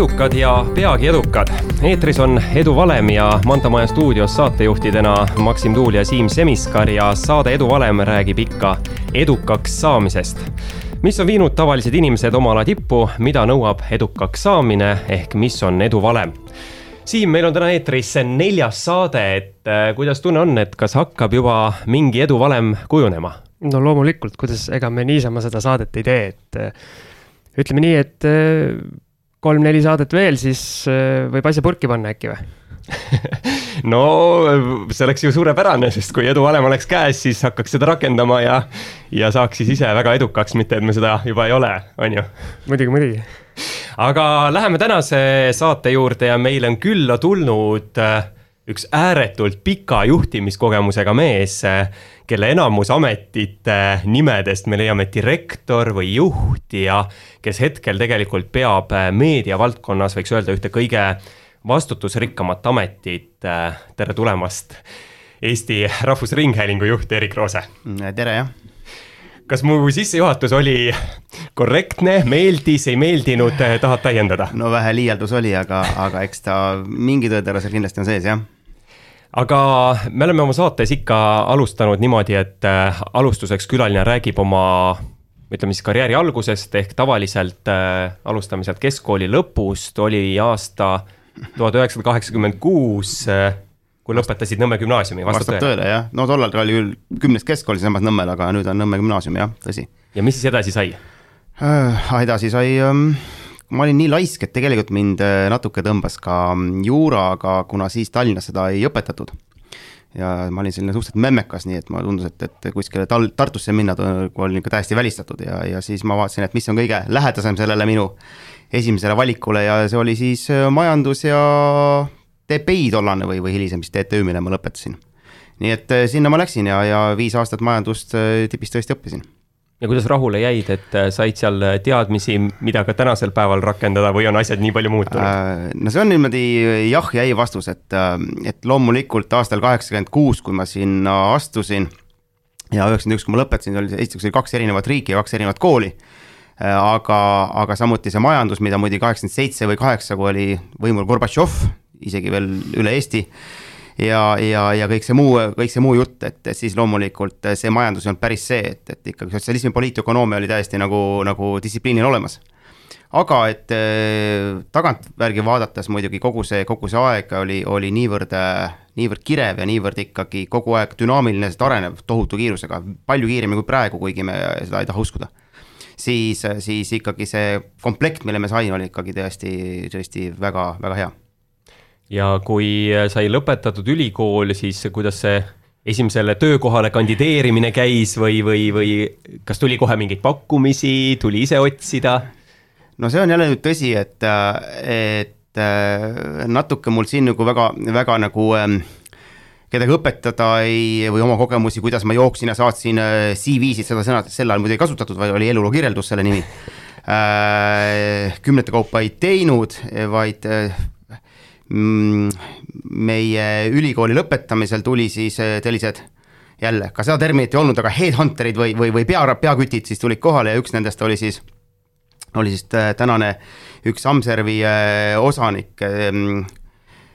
edukad ja peagi edukad. eetris on Edu Valem ja Manta Maja stuudios saatejuhtidena Maksim Tuul ja Siim Semiskar ja saade Edu Valem räägib ikka edukaks saamisest. mis on viinud tavalised inimesed oma ala tippu, mida nõuab edukaks saamine ehk mis on edu valem Siim, meil on täna eetris neljas saade, et äh, kuidas tunne on, et kas hakkab juba mingi eduvalem kujunema? no loomulikult, kuidas, ega me niisama seda saadet ei tee, et äh, ütleme nii, et äh, kolm-neli saadet veel, siis äh, võib asja purki panna äkki või? no see oleks ju suurepärane, sest kui eduvalem oleks käes, siis hakkaks seda rakendama ja, ja saaks siis ise väga edukaks, mitte et me seda juba ei ole, on ju. muidugi, muidugi. aga läheme tänase saate juurde ja meile on külla tulnud äh, üks ääretult pika juhtimiskogemusega mees, kelle enamus ametite nimedest me leiame direktor või juht ja kes hetkel tegelikult peab meediavaldkonnas, võiks öelda, ühte kõige vastutusrikkamat ametit. tere tulemast, Eesti Rahvusringhäälingu juht Erik Roose. tere, jah kas mu sissejuhatus oli korrektne, meeldis, ei meeldinud, tahad täiendada? no vähe liialdus oli, aga, aga eks ta mingi tõetera seal kindlasti on sees, jah aga me oleme oma saates ikka alustanud niimoodi, et äh, alustuseks külaline räägib oma ütleme siis karjääri algusest ehk tavaliselt äh, alustame sealt keskkooli lõpust, oli aasta tuhat üheksasada kaheksakümmend kuus, äh, kui lõpetasid Nõmme gümnaasiumi, vastab tõele? tõele jah, no tollal oli küll kümnes keskkool siinsamas Nõmmel, aga nüüd on Nõmme gümnaasium jah, tõsi. ja mis siis edasi sai äh,? edasi sai ähm, ma olin nii laisk, et tegelikult mind äh, natuke tõmbas ka mm, juura, aga kuna siis Tallinnas seda ei õpetatud ja ma olin selline suhteliselt memmekas, nii et mulle tundus, et, et kuskile Tal-, Tartusse minna olin ikka täiesti välistatud ja, ja siis ma vaatasin, et mis on kõige lähedasem sellele minu esimesele valikule ja see oli siis äh, majandus ja TPI tollane või, või hilisem siis TTÜ, mille ma lõpetasin. nii et äh, sinna ma läksin ja, ja viis aastat majandust tipis tõesti õppisin ja kuidas rahule jäid, et äh, said seal teadmisi, mida ka tänasel päeval rakendada või on asjad nii palju muutunud? Äh, no see on niimoodi jah ja ei vastus, et, äh, et loomulikult aastal kaheksakümmend kuus, kui ma sinna astusin ja üheksakümmend üks, kui ma lõpetasin, oli esiteks oli kaks erinevat riiki ja kaks erinevat kooli. aga, aga samuti see majandus, mida muidugi kaheksakümmend seitse või kaheksa, kui oli võimul Gorbatšov, isegi veel üle Eesti ja, ja, ja kõik see muu, kõik see muu jutt, et siis loomulikult see majandus ei olnud päris see, et, et ikkagi sotsialismi poliitökonoomia oli täiesti nagu, nagu distsipliinil olemas aga et äh, tagantjärgi vaadates muidugi kogu see, kogu see aeg oli, oli niivõrd, niivõrd kirev ja niivõrd ikkagi kogu aeg dünaamiline, sest arenev tohutu kiirusega, palju kiiremini kui praegu, kuigi me seda ei taha uskuda. siis, siis ikkagi see komplekt, mille me saime, oli ikkagi tõesti, tõesti väga, väga hea ja kui sai lõpetatud ülikool, siis kuidas see esimesele töökohale kandideerimine käis või, või, või kas tuli kohe mingeid pakkumisi, tuli ise otsida? no see on jälle nüüd tõsi, et, et natuke mul siin nagu väga, väga nagu ähm, kedagi õpetada ei, või oma kogemusi, kuidas ma jooksin ja saatsin äh, CV-sid, seda sõna sel ajal muidu ei kasutatud, vaid oli eluloo kirjeldus selle nimi äh,. kümnete kaupa ei teinud, vaid äh, meie ülikooli lõpetamisel tuli siis eh, sellised jälle, ka seda terminit ei olnud, aga headhunter'id või, või, või pea, peakütid siis tulid kohale ja üks nendest oli siis, oli siis eh, tänane üks Amservi eh, osanik,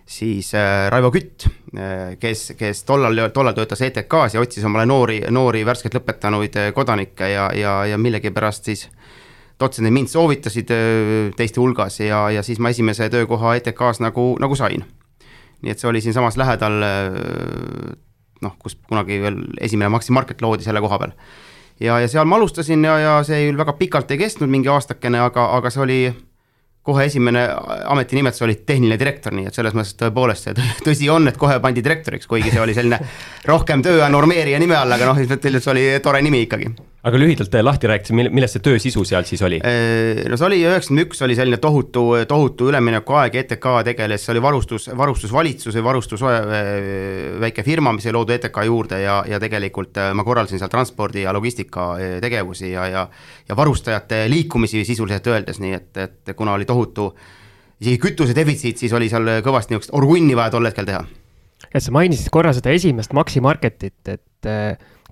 siis Raivo Kütt, kes, kes tollal, tollal töötas ETK-s ja otsis omale noori, noori värskelt lõpetanuid kodanikke ja, ja, ja millegipärast siis äh, dotsendid mind soovitasid teiste hulgas ja, ja siis ma esimese töökoha ETK-s nagu, nagu sain. nii et see oli siinsamas lähedal noh, kus kunagi veel esimene Maxi Market loodi selle koha peal. ja, ja seal ma alustasin ja, ja see küll väga pikalt ei kestnud, mingi aastakene, aga, aga see oli kohe esimene ametinimetus oli tehniline direktor, nii et selles mõttes tõepoolest see tõsi on, et kohe pandi direktoriks, kuigi see oli selline rohkem tööaja normeerija nime all, aga noh, see oli tore nimi ikkagi aga lühidalt lahti rääkides, mille, milles see töö sisu seal siis oli? no see oli üheksakümmend üks oli selline tohutu, tohutu üleminekuaeg, ETK tegeles, see oli varustus, varustusvalitsus või varustus väike firma, mis oli loodud ETK juurde ja, ja tegelikult ma korraldasin seal transpordi ja logistika tegevusi ja, ja ja varustajate liikumisi sisuliselt öeldes, nii et, et kuna oli tohutu isegi kütuse defitsiit, siis oli seal kõvasti niisugust orgunni vaja tol hetkel teha. et sa mainisid korra seda esimest Maxi Marketit, et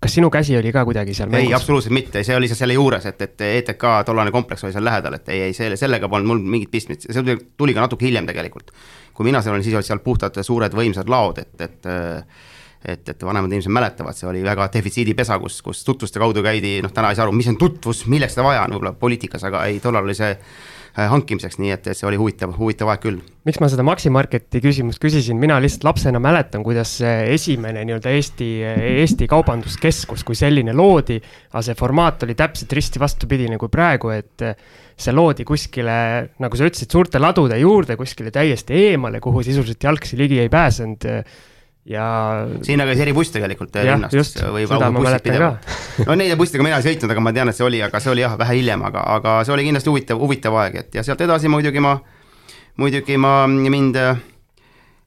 kas sinu käsi oli ka kuidagi seal mängus? ei, absoluutselt mitte, see oli selle juures, et, et ETK tollane kompleks oli seal lähedal, et ei, ei selle, sellega polnud mul mingit pistmist, see tuli ka natuke hiljem tegelikult. kui mina seal olin, siis olid seal puhtad suured võimsad laod, et, et et, et vanemad inimesed mäletavad, see oli väga defitsiidipesa, kus, kus tutvuste kaudu käidi, noh täna ei saa aru, mis on tutvus, milleks seda vaja on võib-olla poliitikas, aga ei, tollal oli see hankimiseks, nii et, et see oli huvitav, huvitav aeg küll. miks ma seda Maxi Marketi küsimust küsisin, mina lihtsalt lapsena mäletan, kuidas esimene nii-öelda Eesti, Eesti Kaubanduskeskus kui selline loodi, aga see formaat oli täpselt risti vastupidine kui praegu, et see loodi kuskile, nagu sa ütlesid, suurte ladude juurde, kuskile täiesti eemale, kuhu sisuliselt jalgsi ligi ei pääsenud ja. sinna käis eribuss tegelikult eh, linnast. no neid bussidega mina ei sõitnud, aga ma tean, et see oli, aga see oli jah, vähe hiljem, aga, aga see oli kindlasti huvitav, huvitav aeg, et ja sealt edasi muidugi ma, muidugi ma mind,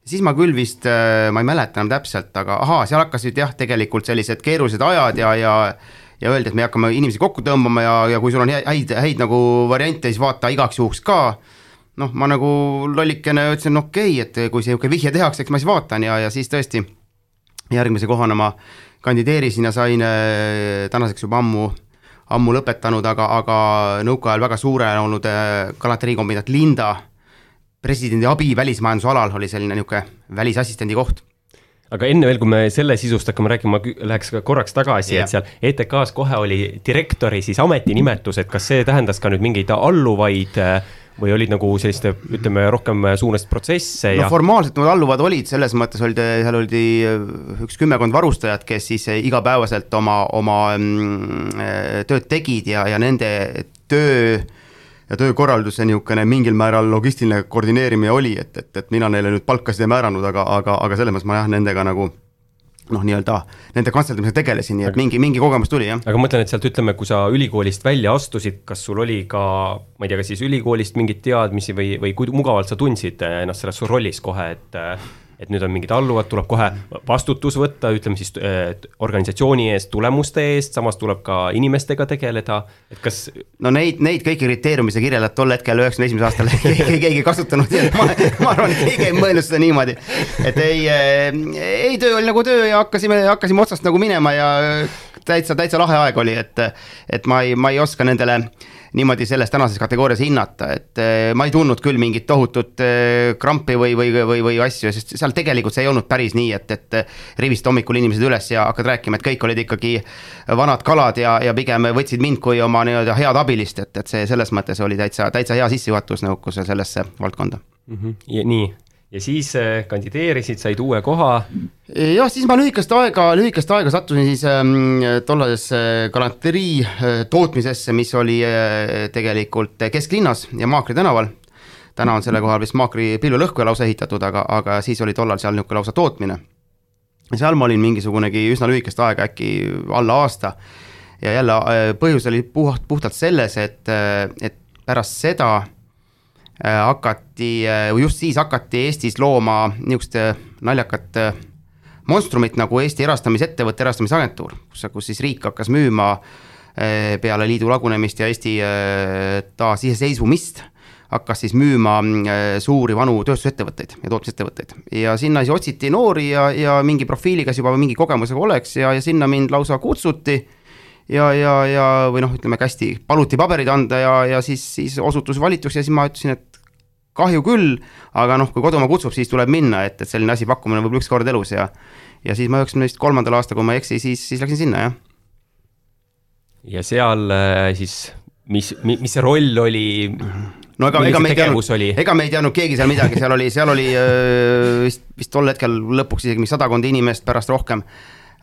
siis ma küll vist, ma ei mäleta enam täpselt, aga ahaa, seal hakkasid jah, tegelikult sellised keerulised ajad ja, ja ja öeldi, et me hakkame inimesi kokku tõmbama ja, ja kui sul on häid, häid nagu variante, siis vaata igaks juhuks ka noh, ma nagu lollikene ütlesin, okei okay,, et kui sihuke vihje tehakse, eks ma siis vaatan ja, ja siis tõesti järgmise kohana ma kandideerisin ja sain äh, tänaseks juba ammu, ammu lõpetanud, aga, aga nõukaajal väga suure olnud äh, galanteriikombinaat Linda presidendi abi välismajanduse alal oli selline niisugune välisassistendi koht aga enne veel, kui me selle sisust hakkame rääkima, ma läheks ka korraks tagasi yeah., et seal ETK-s kohe oli direktori siis ametinimetus, et kas see tähendas ka nüüd mingeid alluvaid äh, või olid nagu selliste, ütleme, rohkem suunasid protsesse ja? no formaalselt need alluvad olid, selles mõttes olid, seal oli üks kümmekond varustajat, kes siis igapäevaselt oma, oma mm, tööd tegid ja, ja nende töö ja töökorralduse niisugune mingil määral logistiline koordineerimine oli, et, et, et mina neile nüüd palkasid ei määranud, aga, aga, aga selles mõttes ma jah, nendega nagu noh, nii-öelda nende kantseldamisega tegelesin, nii et mingi, mingi kogemus tuli, jah. aga ma mõtlen, et sealt ütleme, kui sa ülikoolist välja astusid, kas sul oli ka, ma ei tea, kas siis ülikoolist mingeid teadmisi või, või kui mugavalt sa tundsid ennast selles rollis kohe, et et nüüd on mingid alluvad, tuleb kohe vastutus võtta, ütleme siis organisatsiooni eest, tulemuste eest, samas tuleb ka inimestega tegeleda, et kas. no neid, neid kõiki kriteeriume sa kirjeldad tol hetkel üheksakümne esimesel aastal keegi, keegi ei kasutanud ja ma, ma arvan, et keegi ei mõelnud seda niimoodi. et ei, ei töö oli nagu töö ja hakkasime, hakkasime otsast nagu minema ja täitsa, täitsa lahe aeg oli, et, et ma ei, ma ei oska nendele niimoodi selles tänases kategoorias hinnata, et eh, ma ei tundnud küll mingit tohutut eh, krampi või, või, või, või asju, sest seal tegelikult see ei olnud päris nii, et, et rivist hommikul inimesed üles ja hakkad rääkima, et kõik olid ikkagi vanad kalad ja, ja pigem võtsid mind kui oma nii-öelda head abilist, et, et see selles mõttes oli täitsa, täitsa hea sissejuhatus nõukuse sellesse valdkonda mm. -hmm. Ja, nii, ja siis äh, kandideerisid, said uue koha. jah, siis ma lühikest aega, lühikest aega sattusin siis ähm, tollasesse galanterii äh, tootmisesse, mis oli äh, tegelikult kesklinnas ja Maakri tänaval. täna on selle kohal vist Maakri pilvelõhkuja lausa ehitatud, aga, aga siis oli tollal seal niisugune lausa tootmine. seal ma olin mingisugunegi üsna lühikest aega, äkki alla aasta. ja jälle äh, põhjus oli puht, puhtalt selles, et, äh, et pärast seda hakati, äh, just siis hakati Eestis looma niisugust naljakat äh, monstrumit nagu Eesti erastamisettevõte, erastamisagentuur, kus, kus siis riik hakkas müüma peale liidu lagunemist ja Eesti taasiseseisvumist, hakkas siis müüma suuri vanu tööstusettevõtteid ja tootmisettevõtteid. ja sinna siis otsiti noori ja, ja mingi profiiliga, kes juba mingi kogemusega oleks ja, ja sinna mind lausa kutsuti ja, ja, ja või noh, ütleme hästi, paluti paberid anda ja, ja siis, siis osutus valituks ja siis ma ütlesin, et kahju küll, aga noh, kui kodumaa kutsub, siis tuleb minna, et, et selline asi pakkumine võib üks kord elus ja ja siis ma üheksakümne vist kolmandal aastal, kui ma ei eksi, siis, siis läksin sinna, jah. ja seal äh, siis, mis, mis see roll oli? no ega, ega me ei teadnud, ega me ei teadnud keegi seal midagi, seal oli, seal oli äh, vist, vist tol hetkel lõpuks isegi sadakond inimest, pärast rohkem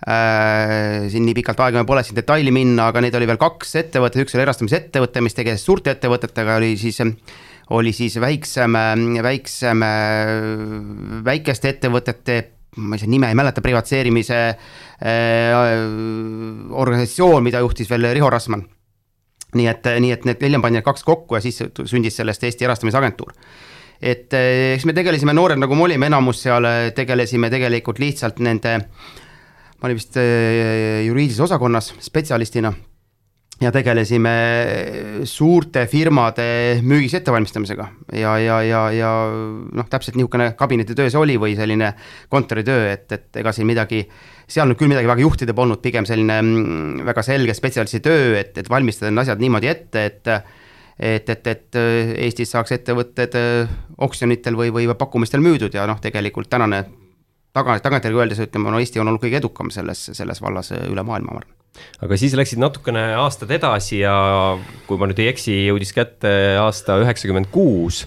siin nii pikalt aega pole siin detaili minna, aga neid oli veel kaks ettevõtet, üks oli erastamisettevõte, mis tegeles suurte ettevõtetega, oli siis oli siis väiksem, väiksem, väikeste ettevõtete ma ise nime ei mäleta, privatseerimise äh, organisatsioon, mida juhtis veel Riho Rasman. nii et, nii et need hiljem pandi need kaks kokku ja siis sündis sellest Eesti erastamisagentuur. et äh, eks me tegelesime, noored nagu me olime, enamus seal tegelesime tegelikult lihtsalt nende äh, ma olin vist äh, juriidilises osakonnas spetsialistina ja tegelesime suurte firmade müügis ettevalmistamisega. Ja, ja, ja, ja noh, täpselt niisugune kabinetitöö see oli või selline kontoritöö, et, et ega siin midagi, seal nüüd küll midagi väga juhtida polnud, pigem selline mm, väga selge spetsialisti töö, et, et valmistada need asjad niimoodi ette, et et, et, et Eestis saaks ettevõtted oksjonitel või, või pakkumistel müüdud ja noh, tegelikult tänane taga, tagantjärgi öeldes ütleme, no Eesti on olnud kõige edukam selles, selles vallas üle maailma, ma arvan aga siis läksid natukene aastad edasi ja kui ma nüüd ei eksi, jõudis kätte aasta üheksakümmend kuus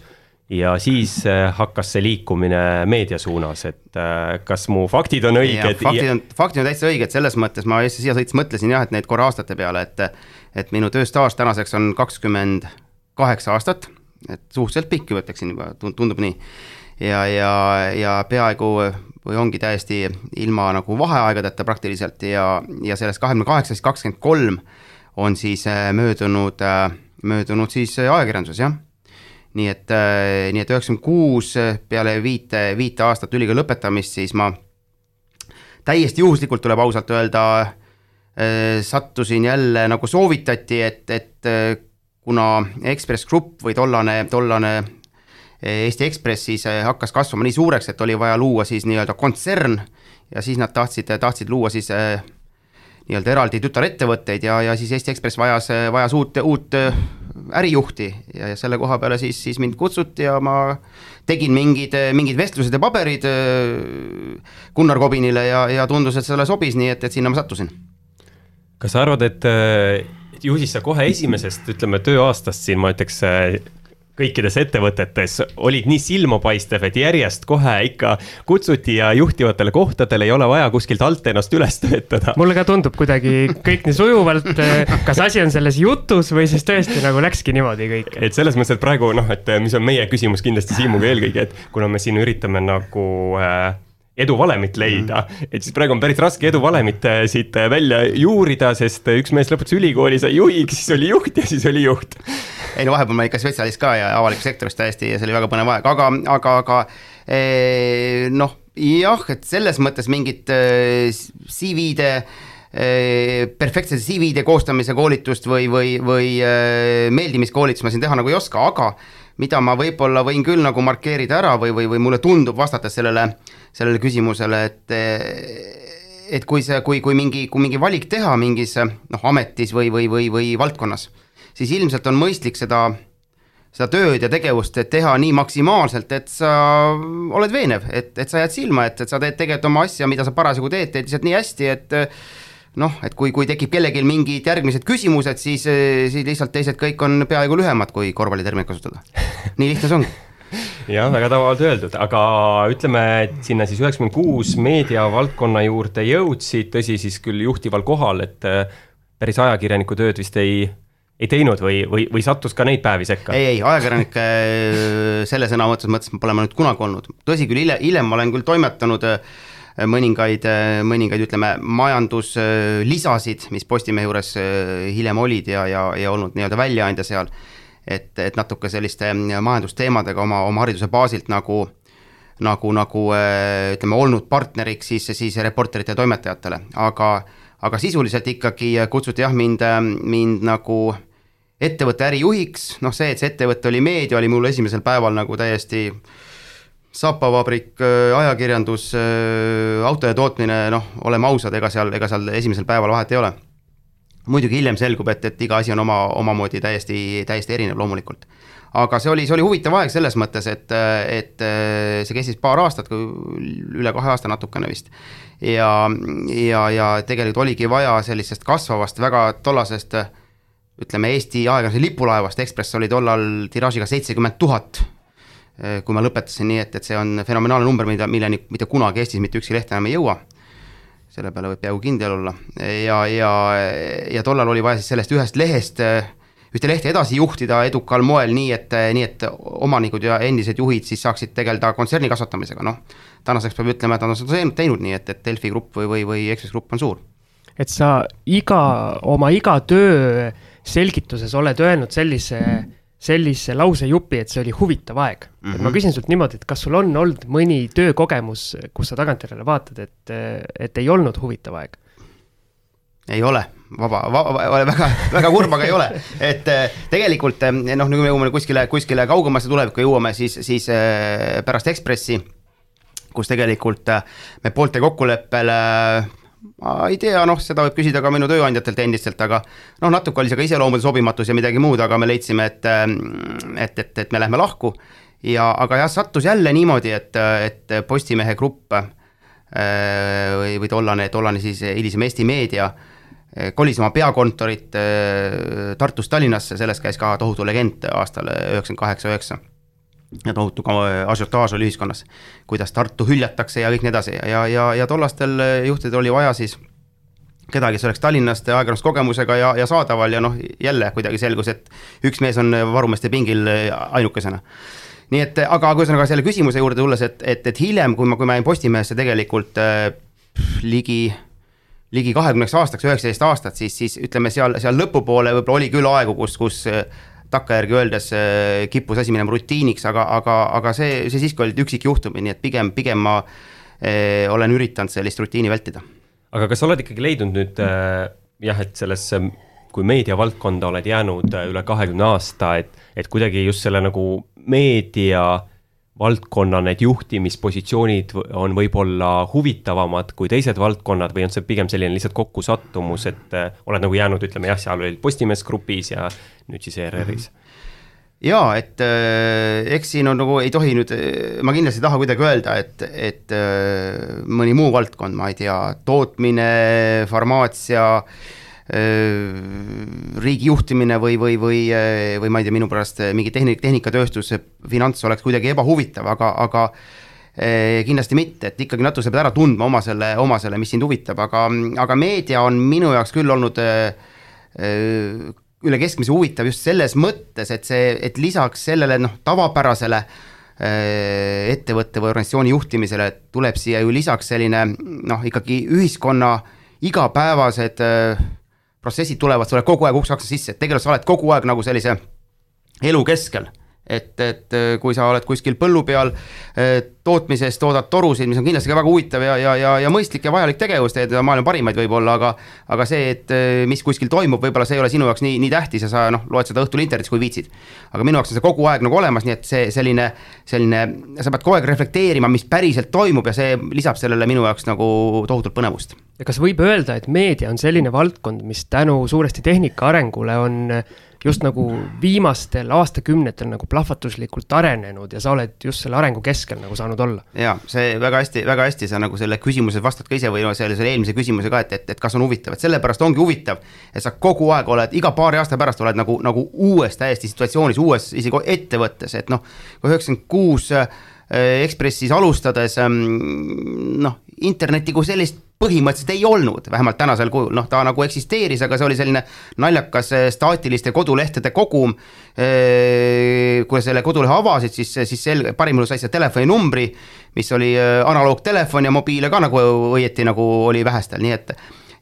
ja siis äh, hakkas see liikumine meedia suunas, et äh, kas mu faktid on õiged? faktid on, faktid on täitsa õiged, selles mõttes ma siia sõites mõtlesin jah, et neid korra aastate peale, et et minu tööstaaž tänaseks on kakskümmend kaheksa aastat, et suhteliselt pikk ju ütleksin juba, tundub nii. ja, ja, ja peaaegu või ongi täiesti ilma nagu vaheaegadeta praktiliselt ja, ja sellest kahekümne kaheksast kakskümmend kolm on siis äh, möödunud, äh, möödunud siis äh, ajakirjanduses, jah. nii et, nii et üheksakümmend kuus peale viite, viite aastat ülikooli lõpetamist, siis ma täiesti juhuslikult, tuleb ausalt öelda, sattusin jälle nagu soovitati, et, et kuna Ekspress Grupp või tollane, tollane Eesti Ekspress siis eh, hakkas kasvama nii suureks, et oli vaja luua siis nii-öelda kontsern ja siis nad tahtsid, tahtsid luua siis eh, nii-öelda eraldi tütarettevõtteid ja, ja siis Eesti Ekspress vajas, vajas uut, uut eh, ärijuhti ja, ja selle koha peale siis, siis mind kutsuti ja ma tegin mingid, mingid vestlused ja paberid Gunnar Kobinile ja, ja tundus, et sellele sobis, nii et, et sinna ma sattusin. kas sa arvad, et ju siis sa kohe esimesest, ütleme, tööaastast siin ma ütleks kõikides ettevõtetes olid nii silmapaistev, et järjest kohe ikka kutsuti ja juhtivatele kohtadele ei ole vaja kuskilt alt ennast üles töötada. mulle ka tundub kuidagi kõik nii sujuvalt, kas asi on selles jutus või siis tõesti nagu läkski niimoodi kõik. et selles mõttes, et praegu noh, et mis on meie küsimus kindlasti Siimuga eelkõige, et kuna me siin üritame nagu äh, eduvalemit leida mm, -hmm. et siis praegu on päris raske eduvalemit äh, siit äh, välja juurida, sest äh, üks mees lõpetas ülikooli, sai juhiks, siis oli juht ja siis oli juht. ei no vahepeal ma ikka spetsialist ka ja avalikus sektoris täiesti ja see oli väga põnev aeg, aga, aga, aga eh, noh, jah, et selles mõttes mingit CV-de perfektsete CV-de koostamise koolitust või, või, või meeldimiskoolitust ma siin teha nagu ei oska, aga mida ma võib-olla võin küll nagu markeerida ära või, või, või mulle tundub, vastates sellele, sellele küsimusele, et et kui see, kui, kui mingi, kui mingi valik teha mingis noh, ametis või, või, või, või valdkonnas, siis ilmselt on mõistlik seda, seda tööd ja tegevust teha nii maksimaalselt, et sa oled veenev, et, et sa jääd silma, et, et sa teed tegelikult oma asja, mida sa parasjagu teed, teed lihtsalt nii hästi, et noh, et kui, kui tekib kellelgi mingid järgmised küsimused, siis, siis lihtsalt teised kõik on peaaegu lühemad, kui korvpalliterminit kasutada. nii lihtne see ongi jah, väga tabavalt öeldud, aga ütleme, et sinna siis üheksakümmend kuus meediavaldkonna juurde jõudsid, tõsi, siis küll juhtival kohal, et äh, päris ajakirjaniku tööd vist ei, ei teinud või, või, või sattus ka neid päevi sekka? ei, ei, ajakirjanik äh, selle sõna mõttes, mõttes pole ma nüüd kunagi olnud, tõsi küll, hiljem, hiljem ma olen küll toimetanud äh, mõningaid, mõningaid ütleme, majanduslisasid, mis Postimehe juures äh, hiljem olid ja, ja, ja olnud nii-öelda väljaandja seal, et, et natuke selliste majandusteemadega oma, oma hariduse baasilt nagu nagu, nagu äh, ütleme, olnud partneriks siis, siis reporterite ja toimetajatele, aga aga sisuliselt ikkagi kutsuti jah, mind, mind nagu ettevõtte ärijuhiks, noh see, et see ettevõte oli meedia, oli mul esimesel päeval nagu täiesti äh, sapavabrik, äh, ajakirjandus, äh, autode tootmine, noh, oleme ausad, ega seal, ega seal esimesel päeval vahet ei ole. muidugi hiljem selgub, et, et iga asi on oma, omamoodi täiesti, täiesti erinev loomulikult. aga see oli, see oli huvitav aeg selles mõttes, et, et äh, see kestis paar aastat, üle kahe aasta natukene vist. ja, ja, ja tegelikult oligi vaja sellisest kasvavast, väga tollasest ütleme, Eesti ajakirjanduse lipulaevast, Ekspress oli tollal tiraažiga seitsekümmend tuhat kui ma lõpetasin nii, et, et see on fenomenaalne number, mida, milleni mitte kunagi Eestis mitte ükski leht enam ei jõua. selle peale võib peaaegu kindel olla ja, ja, ja tollal oli vaja siis sellest ühest lehest ühte lehte edasi juhtida edukal moel, nii et, nii et omanikud ja endised juhid siis saaksid tegeleda kontserni kasvatamisega, noh. tänaseks peab ütlema, et nad on seda teinud nii, et, et Delfi grupp või, või, või Ekspress Grupp on suur. et sa iga, oma iga töö selgituses oled öelnud sellise mm sellise lausejupi, et see oli huvitav aeg mm. -hmm. et ma mhm. küsin sult niimoodi, et kas sul on olnud mõni töökogemus, kus sa tagantjärele vaatad, et, et ei olnud huvitav aeg? ei ole, vaba, vaba, väga, väga kurb, aga ei ole. et äh, tegelikult noh, kui me jõuame kuskile, kuskile kaugemasse tulevikku jõuame, siis, siis pärast Ekspressi, kus tegelikult me poolte kokkuleppel ma ei tea, noh, seda võib küsida ka minu tööandjatelt endistelt, aga noh, natuke oli see ka iseloomude sobimatus ja midagi muud, aga me leidsime, et et, et, et me lähme lahku ja aga jah, sattus jälle niimoodi, et, et Postimehe grupp äh, või, või tollane, tollane siis hilisem Eesti Meedia äh, kolis oma peakontorit äh, Tartust Tallinnasse, sellest käis ka tohutu legend aastal üheksakümmend kaheksa, üheksa. Ja tohutu asiotaaž oli ühiskonnas, kuidas Tartu hüljatakse ja kõik nii edasi. Ja, ja, ja tollastel juhtidel oli vaja siis kedagi, kes oleks Tallinnast ajakirjanduskogemusega ja, ja saadaval ja noh, jälle kuidagi selgus, et üks mees on varumeeste pingil ainukesena. Nii et aga ühesõnaga selle küsimuse juurde tulles, et, et, et hiljem, kui ma, kui ma jäin Postimehesse tegelikult äh, ligi ligi kahekümneks aastaks, üheksateist aastat, siis, siis ütleme seal, seal lõpupoole võib-olla oli küll aegu, kus, kus äh, takkajärgi öeldes äh, kippus asi minema rutiiniks, aga, aga, aga see, see siiski olid üksikjuhtumid, nii et pigem, pigem ma eh, olen üritanud sellist rutiini vältida. aga kas sa oled ikkagi leidnud nüüd äh, jah, et sellesse, kui meediavaldkonda oled jäänud üle kahekümne aasta, et, et kuidagi just selle nagu meedia valdkonna need juhtimispositsioonid on võib-olla huvitavamad kui teised valdkonnad või on see pigem selline lihtsalt kokkusattumus, et äh, oled nagu jäänud, ütleme jah, seal olid Postimees grupis ja nüüd siis ERR-is mm? -hmm. ja et äh, eks siin on nagu ei tohi nüüd, äh, ma kindlasti ei taha kuidagi öelda, et, et mõni muu valdkond, ma ei tea, tootmine, farmaatsia Äh, riigi juhtimine või, või, või, või ma ei tea, minu pärast mingi tehnik, tehnikatööstus, finants oleks kuidagi ebahuvitav, aga, aga kindlasti mitte, et ikkagi natuke sa pead ära tundma oma selle, oma selle, mis sind huvitab, aga, aga meedia on minu jaoks küll olnud üle keskmise huvitav just selles mõttes, et see, et lisaks sellele noh, tavapärasele ettevõtte või organisatsiooni juhtimisele tuleb siia ju lisaks selline noh, ikkagi ühiskonna igapäevased äh, protsessid tulevad sulle kogu aeg uks-aksa sisse, et tegelikult sa oled kogu aeg nagu sellise elu keskel et, et kui sa oled kuskil põllu peal tootmises, toodad torusid, mis on kindlasti ka väga huvitav ja, ja, ja, ja mõistlik ja vajalik tegevus, teed maailma parimaid võib-olla, aga aga see, et mis kuskil toimub, võib-olla see ei ole sinu jaoks nii, nii tähtis ja sa noh, loed seda õhtul internetis, kui viitsid. aga minu jaoks on see kogu aeg nagu olemas, nii et see selline, selline, sa pead kogu aeg reflekteerima, mis päriselt toimub ja see lisab sellele minu jaoks nagu tohutult põnevust. ja kas võib öelda, et meedia on selline valdkond, mis tänu suuresti tehnika arengule on just nagu viimastel aastakümnetel nagu plahvatuslikult arenenud ja sa oled just selle arengu keskel nagu saanud olla. ja see väga hästi, väga hästi sa nagu selle küsimuse vastad ka ise või no selle, selle eelmise küsimuse ka, et, et, et kas on huvitav, et sellepärast ongi huvitav, et sa kogu aeg oled, iga paari aasta pärast oled nagu, nagu uues täiesti situatsioonis, uues isegi ettevõttes, et noh, kui üheksakümmend kuus äh, Ekspressis alustades ähm, noh, internetti kui sellist põhimõtteliselt ei olnud, vähemalt tänasel kujul, noh, ta nagu eksisteeris, aga see oli selline naljakas eh, staatiliste kodulehtede kogum. Eh, kui sa selle kodulehe avasid, siis, siis selge, parim juhul sai sa telefoninumbri, mis oli eh, analoogtelefon ja mobiile ka nagu õieti nagu oli vähestel, nii et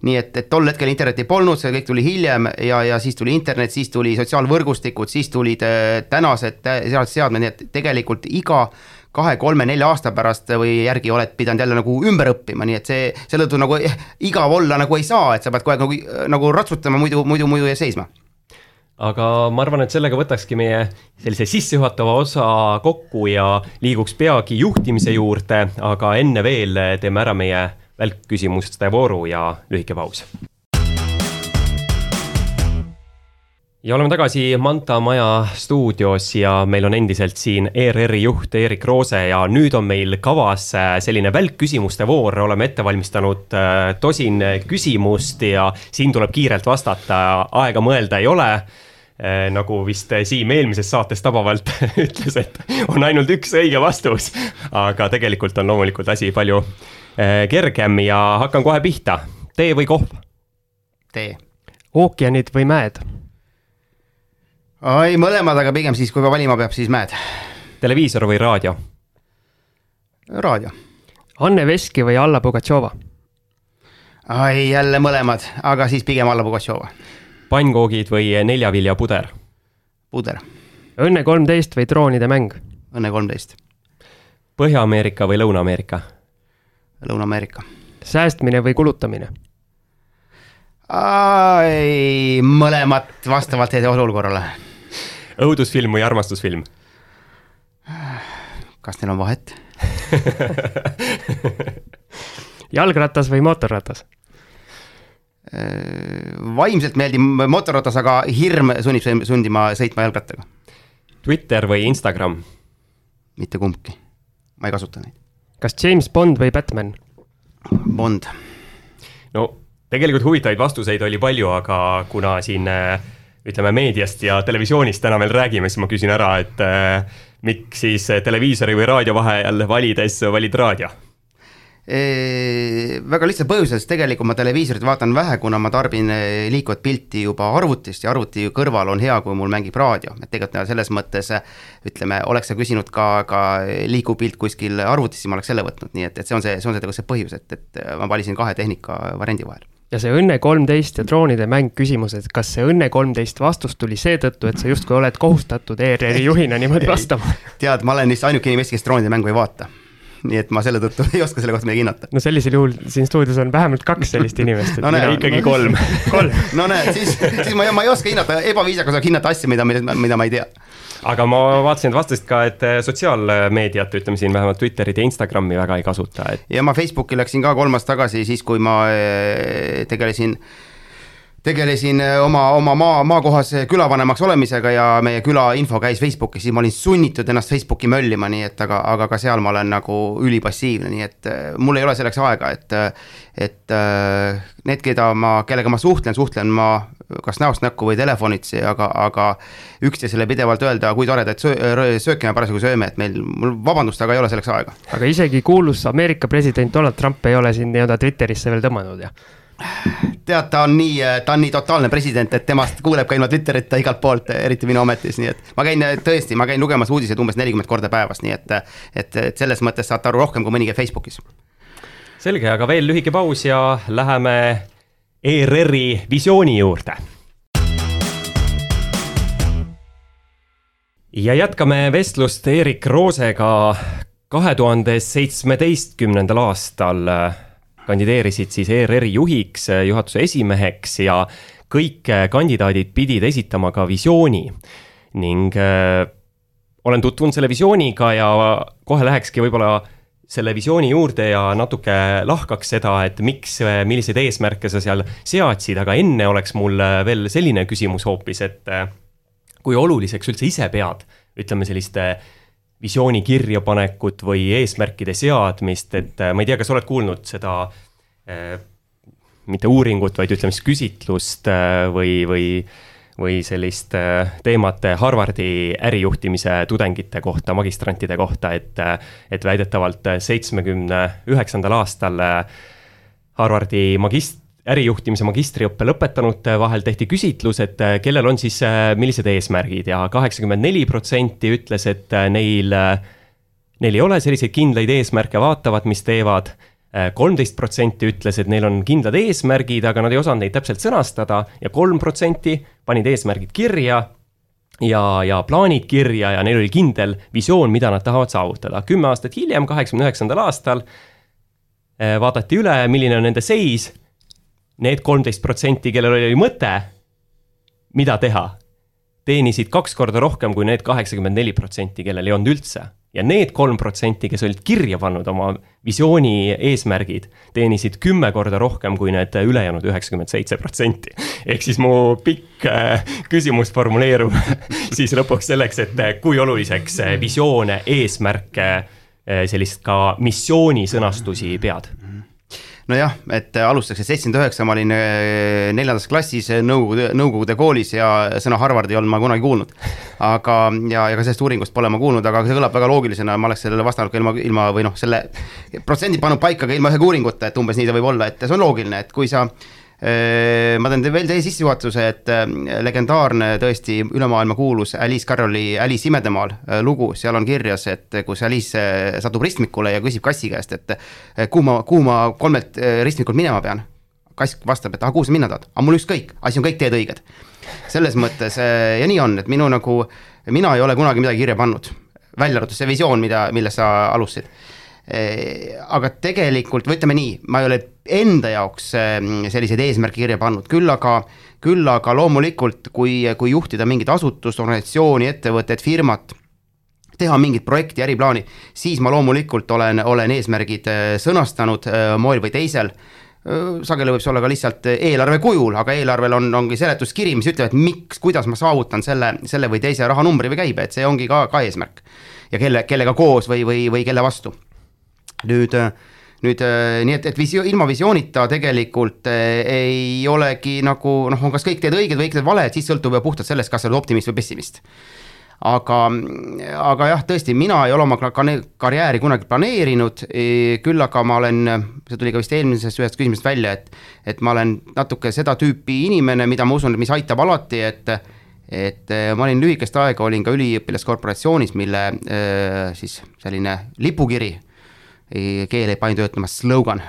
nii et, et tol hetkel internetti polnud, see kõik tuli hiljem ja, ja siis tuli internet, siis tuli sotsiaalvõrgustikud, siis tulid tänased seadmed, nii et tegelikult iga kahe-kolme-nelja aasta pärast või järgi oled pidanud jälle nagu ümber õppima, nii et see, selle tõttu nagu eh, igav olla nagu ei saa, et sa pead kogu aeg nagu, nagu ratsutama, muidu, muidu, muidu jääd seisma. Aga ma arvan, et sellega võtakski meie sellise sissejuhatava osa kokku ja liiguks peagi juhtimise juurde, aga enne veel teeme ära meie välkküsimuste vooru ja lühike paus ja oleme tagasi Manta Maja stuudios ja meil on endiselt siin ERR-i juht Erik Roose ja nüüd on meil kavas äh, selline välkküsimuste voor, oleme ette valmistanud äh, tosin küsimust ja siin tuleb kiirelt vastata, aega mõelda ei ole äh, nagu vist Siim eelmises saates tabavalt ütles, et on ainult üks õige vastus. aga tegelikult on loomulikult asi palju kergem ja hakkan kohe pihta. tee või kohv? tee. ookeanid või mäed? Ei, mõlemad, aga pigem siis, kui valima peab, siis mäed. televiisor või raadio? raadio. Anne Veski või Alla Pugatšova? ai, jälle mõlemad, aga siis pigem Alla Pugatšova. pannkoogid või neljaviljapuder? puder. Õnne kolmteist või Troonide mäng? Õnne kolmteist. Põhja-Ameerika või Lõuna-Ameerika? Lõuna-Ameerika. säästmine või kulutamine? mõlemat vastavalt olukorrale. Õudusfilm või armastusfilm? kas neil on vahet jalgratas või mootorratas? vaimselt meeldib mootorratas, aga hirm sunnib sundima sõitma jalgrattaga. Twitter või Instagram? mitte kumbki, ma ei kasuta neid. kas James Bond või Batman? Bond. no tegelikult huvitavaid vastuseid oli palju, aga kuna siin ütleme meediast ja televisioonist täna veel räägime, siis ma küsin ära, et äh, miks siis televiisori või raadio vahel valides valid raadio? väga lihtsal põhjusel, sest tegelikult ma televiisorit vaatan vähe, kuna ma tarbin liikuvat pilti juba arvutist ja arvuti kõrval on hea, kui mul mängib raadio, et tegelikult selles mõttes ütleme, oleks sa küsinud ka, ka liikuv pilt kuskil arvutis, siis ma oleks selle võtnud, nii et, et see on see, see on see tegelikult see põhjus, et, et ma valisin kahe tehnika variandi vahel ja see Õnne kolmteist ja droonide mäng küsimus, et kas see Õnne kolmteist vastus tuli seetõttu, et sa justkui oled kohustatud ERR-i juhina niimoodi vastama? tead, ma olen lihtsalt ainuke inimene, kes droonide mängu ei vaata. Nii et ma selle tõttu ei oska selle kohta midagi hinnata. no sellisel juhul siin stuudios on vähemalt kaks sellist inimest, et no, näe, ikkagi no, kolm. kolm. no näed, siis, siis ma, ma ei oska hinnata, ebaviisakas oleks hinnata asja, mida, mida, mida ma ei tea aga ma vaatasin, et vastasid ka, et sotsiaalmeediat, ütleme siin vähemalt Twitterit ja Instagrami väga ei kasuta, et. ja ma Facebooki läksin ka kolm aastat tagasi, siis kui ma eh, tegelesin äh, tegelesin äh, oma, oma maa, maakohas külavanemaks olemisega ja meie küla info käis Facebookis, siis ma olin sunnitud ennast Facebooki möllima, nii et aga, aga ka seal ma olen nagu ülipassiivne, nii et äh, mul ei ole selleks aega, et et äh, need, keda ma, kellega ma suhtlen, suhtlen ma kas näost näkku või telefonitsi, aga, aga üksteisele pidevalt öelda, kui toredaid söö, sööke me parasjagu sööme, et meil, mul vabandust, aga ei ole selleks aega. aga isegi kuulus Ameerika president Donald Trump ei ole siin nii-öelda Twitterisse veel tõmmanud, jah? Tead, ta on nii, ta on nii totaalne president, et temast kuuleb ka ilma Twitterita igalt poolt, eriti minu ametis, nii et ma käin tõesti, ma käin lugemas uudiseid umbes nelikümmend korda päevas, nii et, et, et selles mõttes saate aru rohkem kui mõni käib Facebookis. selge, aga veel lühike paus ja läheme ERR-i visiooni juurde. ja jätkame vestlust Erik Roosega kahe tuhande seitsmeteistkümnendal aastal kandideerisid siis ERR-i juhiks, juhatuse esimeheks ja kõik kandidaadid pidid esitama ka visiooni. Ning äh, olen tutvunud selle visiooniga ja kohe lähekski võib-olla selle visiooni juurde ja natuke lahkaks seda, et miks, milliseid eesmärke sa seal seadsid, aga enne oleks mul veel selline küsimus hoopis, et äh, kui oluliseks üldse ise pead, ütleme selliste visiooni kirjapanekut või eesmärkide seadmist, et äh, ma ei tea, kas oled kuulnud seda äh, mitte uuringut, vaid ütleme siis küsitlust äh, või, või, või sellist teemat Harvardi ärijuhtimise tudengite kohta, magistrantide kohta, et, et väidetavalt seitsmekümne üheksandal aastal Harvardi magist-, ärijuhtimise magistriõppe lõpetanute vahel tehti küsitlus, et äh, kellel on siis, äh, millised eesmärgid ja kaheksakümmend neli protsenti ütles, et äh, neil, neil ei ole selliseid kindlaid eesmärke, vaatavad, mis teevad. kolmteist protsenti ütles, et neil on kindlad eesmärgid, aga nad ei osanud neid täpselt sõnastada ja kolm protsenti panid eesmärgid kirja ja, ja plaanid kirja ja neil oli kindel visioon, mida nad tahavad saavutada. kümme aastat hiljem, kaheksakümne üheksandal aastal vaadati üle, milline on nende seis need kolmteist protsenti, kellel oli mõte, mida teha, teenisid kaks korda rohkem kui need kaheksakümmend neli protsenti, kellel ei olnud üldse. ja need kolm protsenti, kes olid kirja pannud oma visiooni eesmärgid, teenisid kümme korda rohkem kui need ülejäänud üheksakümmend seitse protsenti. ehk siis mu pikk äh, küsimus formuleerub siis lõpuks selleks, et äh, kui oluliseks äh, visioone, eesmärke, sellist ka missiooni sõnastusi pead nojah, et alustuseks, et seitsekümmend üheksa ma olin äh, neljandas klassis äh, Nõukogude, Nõukogude koolis ja sõna Harvard ei olnud ma kunagi kuulnud. aga, ja, ja ka sellest uuringust pole ma kuulnud, aga see kõlab väga loogilisena, ma oleks sellele vastanud ka ilma, ilma või noh, selle protsendi pannud paika ka ilma ühe uuringuta, et umbes nii ta võib olla, et see on loogiline, et kui sa Äh, ma teen veel teie sissejuhatuse, et legendaarne tõesti üle maailma kuulus Alice Carrolli Alice imedemaal lugu, seal on kirjas, et kus Alice satub ristmikule ja küsib kassi käest, et kuhu ma, kuhu ma kolmelt ristmikult minema pean. kass vastab, et ah, kuhu sa minna tahad, aga mul ükskõik, asi on kõik teed õiged. selles mõttes ja nii on, et minu nagu, mina ei ole kunagi midagi kirja pannud, välja arvatud see visioon, mida, millest sa alustasid aga tegelikult või ütleme nii, ma ei ole enda jaoks selliseid eesmärke kirja pannud, küll aga, küll aga loomulikult, kui, kui juhtida mingit asutust, organisatsiooni, ettevõtet, firmat teha mingit projekti, äriplaani, siis ma loomulikult olen, olen eesmärgid sõnastanud moel või teisel sageli võib see olla ka lihtsalt eelarve kujul, aga eelarvel on, ongi seletuskiri, mis ütleb, et miks, kuidas ma saavutan selle, selle või teise rahanumbri või käibe, et see ongi ka, ka eesmärk. ja kelle, kellega koos või, või, või kelle vastu. nüüd, nüüd nii et, et visio-, ilma visioonita tegelikult ei olegi nagu noh, on kas kõik teed õiged või kõik teed valed, siis sõltub ju puhtalt sellest, kas sa oled optimist või pessimist. Aga, aga jah, tõesti, mina ei ole oma karjääri kunagi planeerinud, e, küll aga ma olen, see tuli ka vist eelmisest ühest küsimusest välja, et et ma olen natuke seda tüüpi inimene, mida ma usun, mis aitab alati, et et e, ma olin lühikest aega, olin ka üliõpilaskorporatsioonis, mille siis selline lipukiri, keel ei pani töötama, slogan,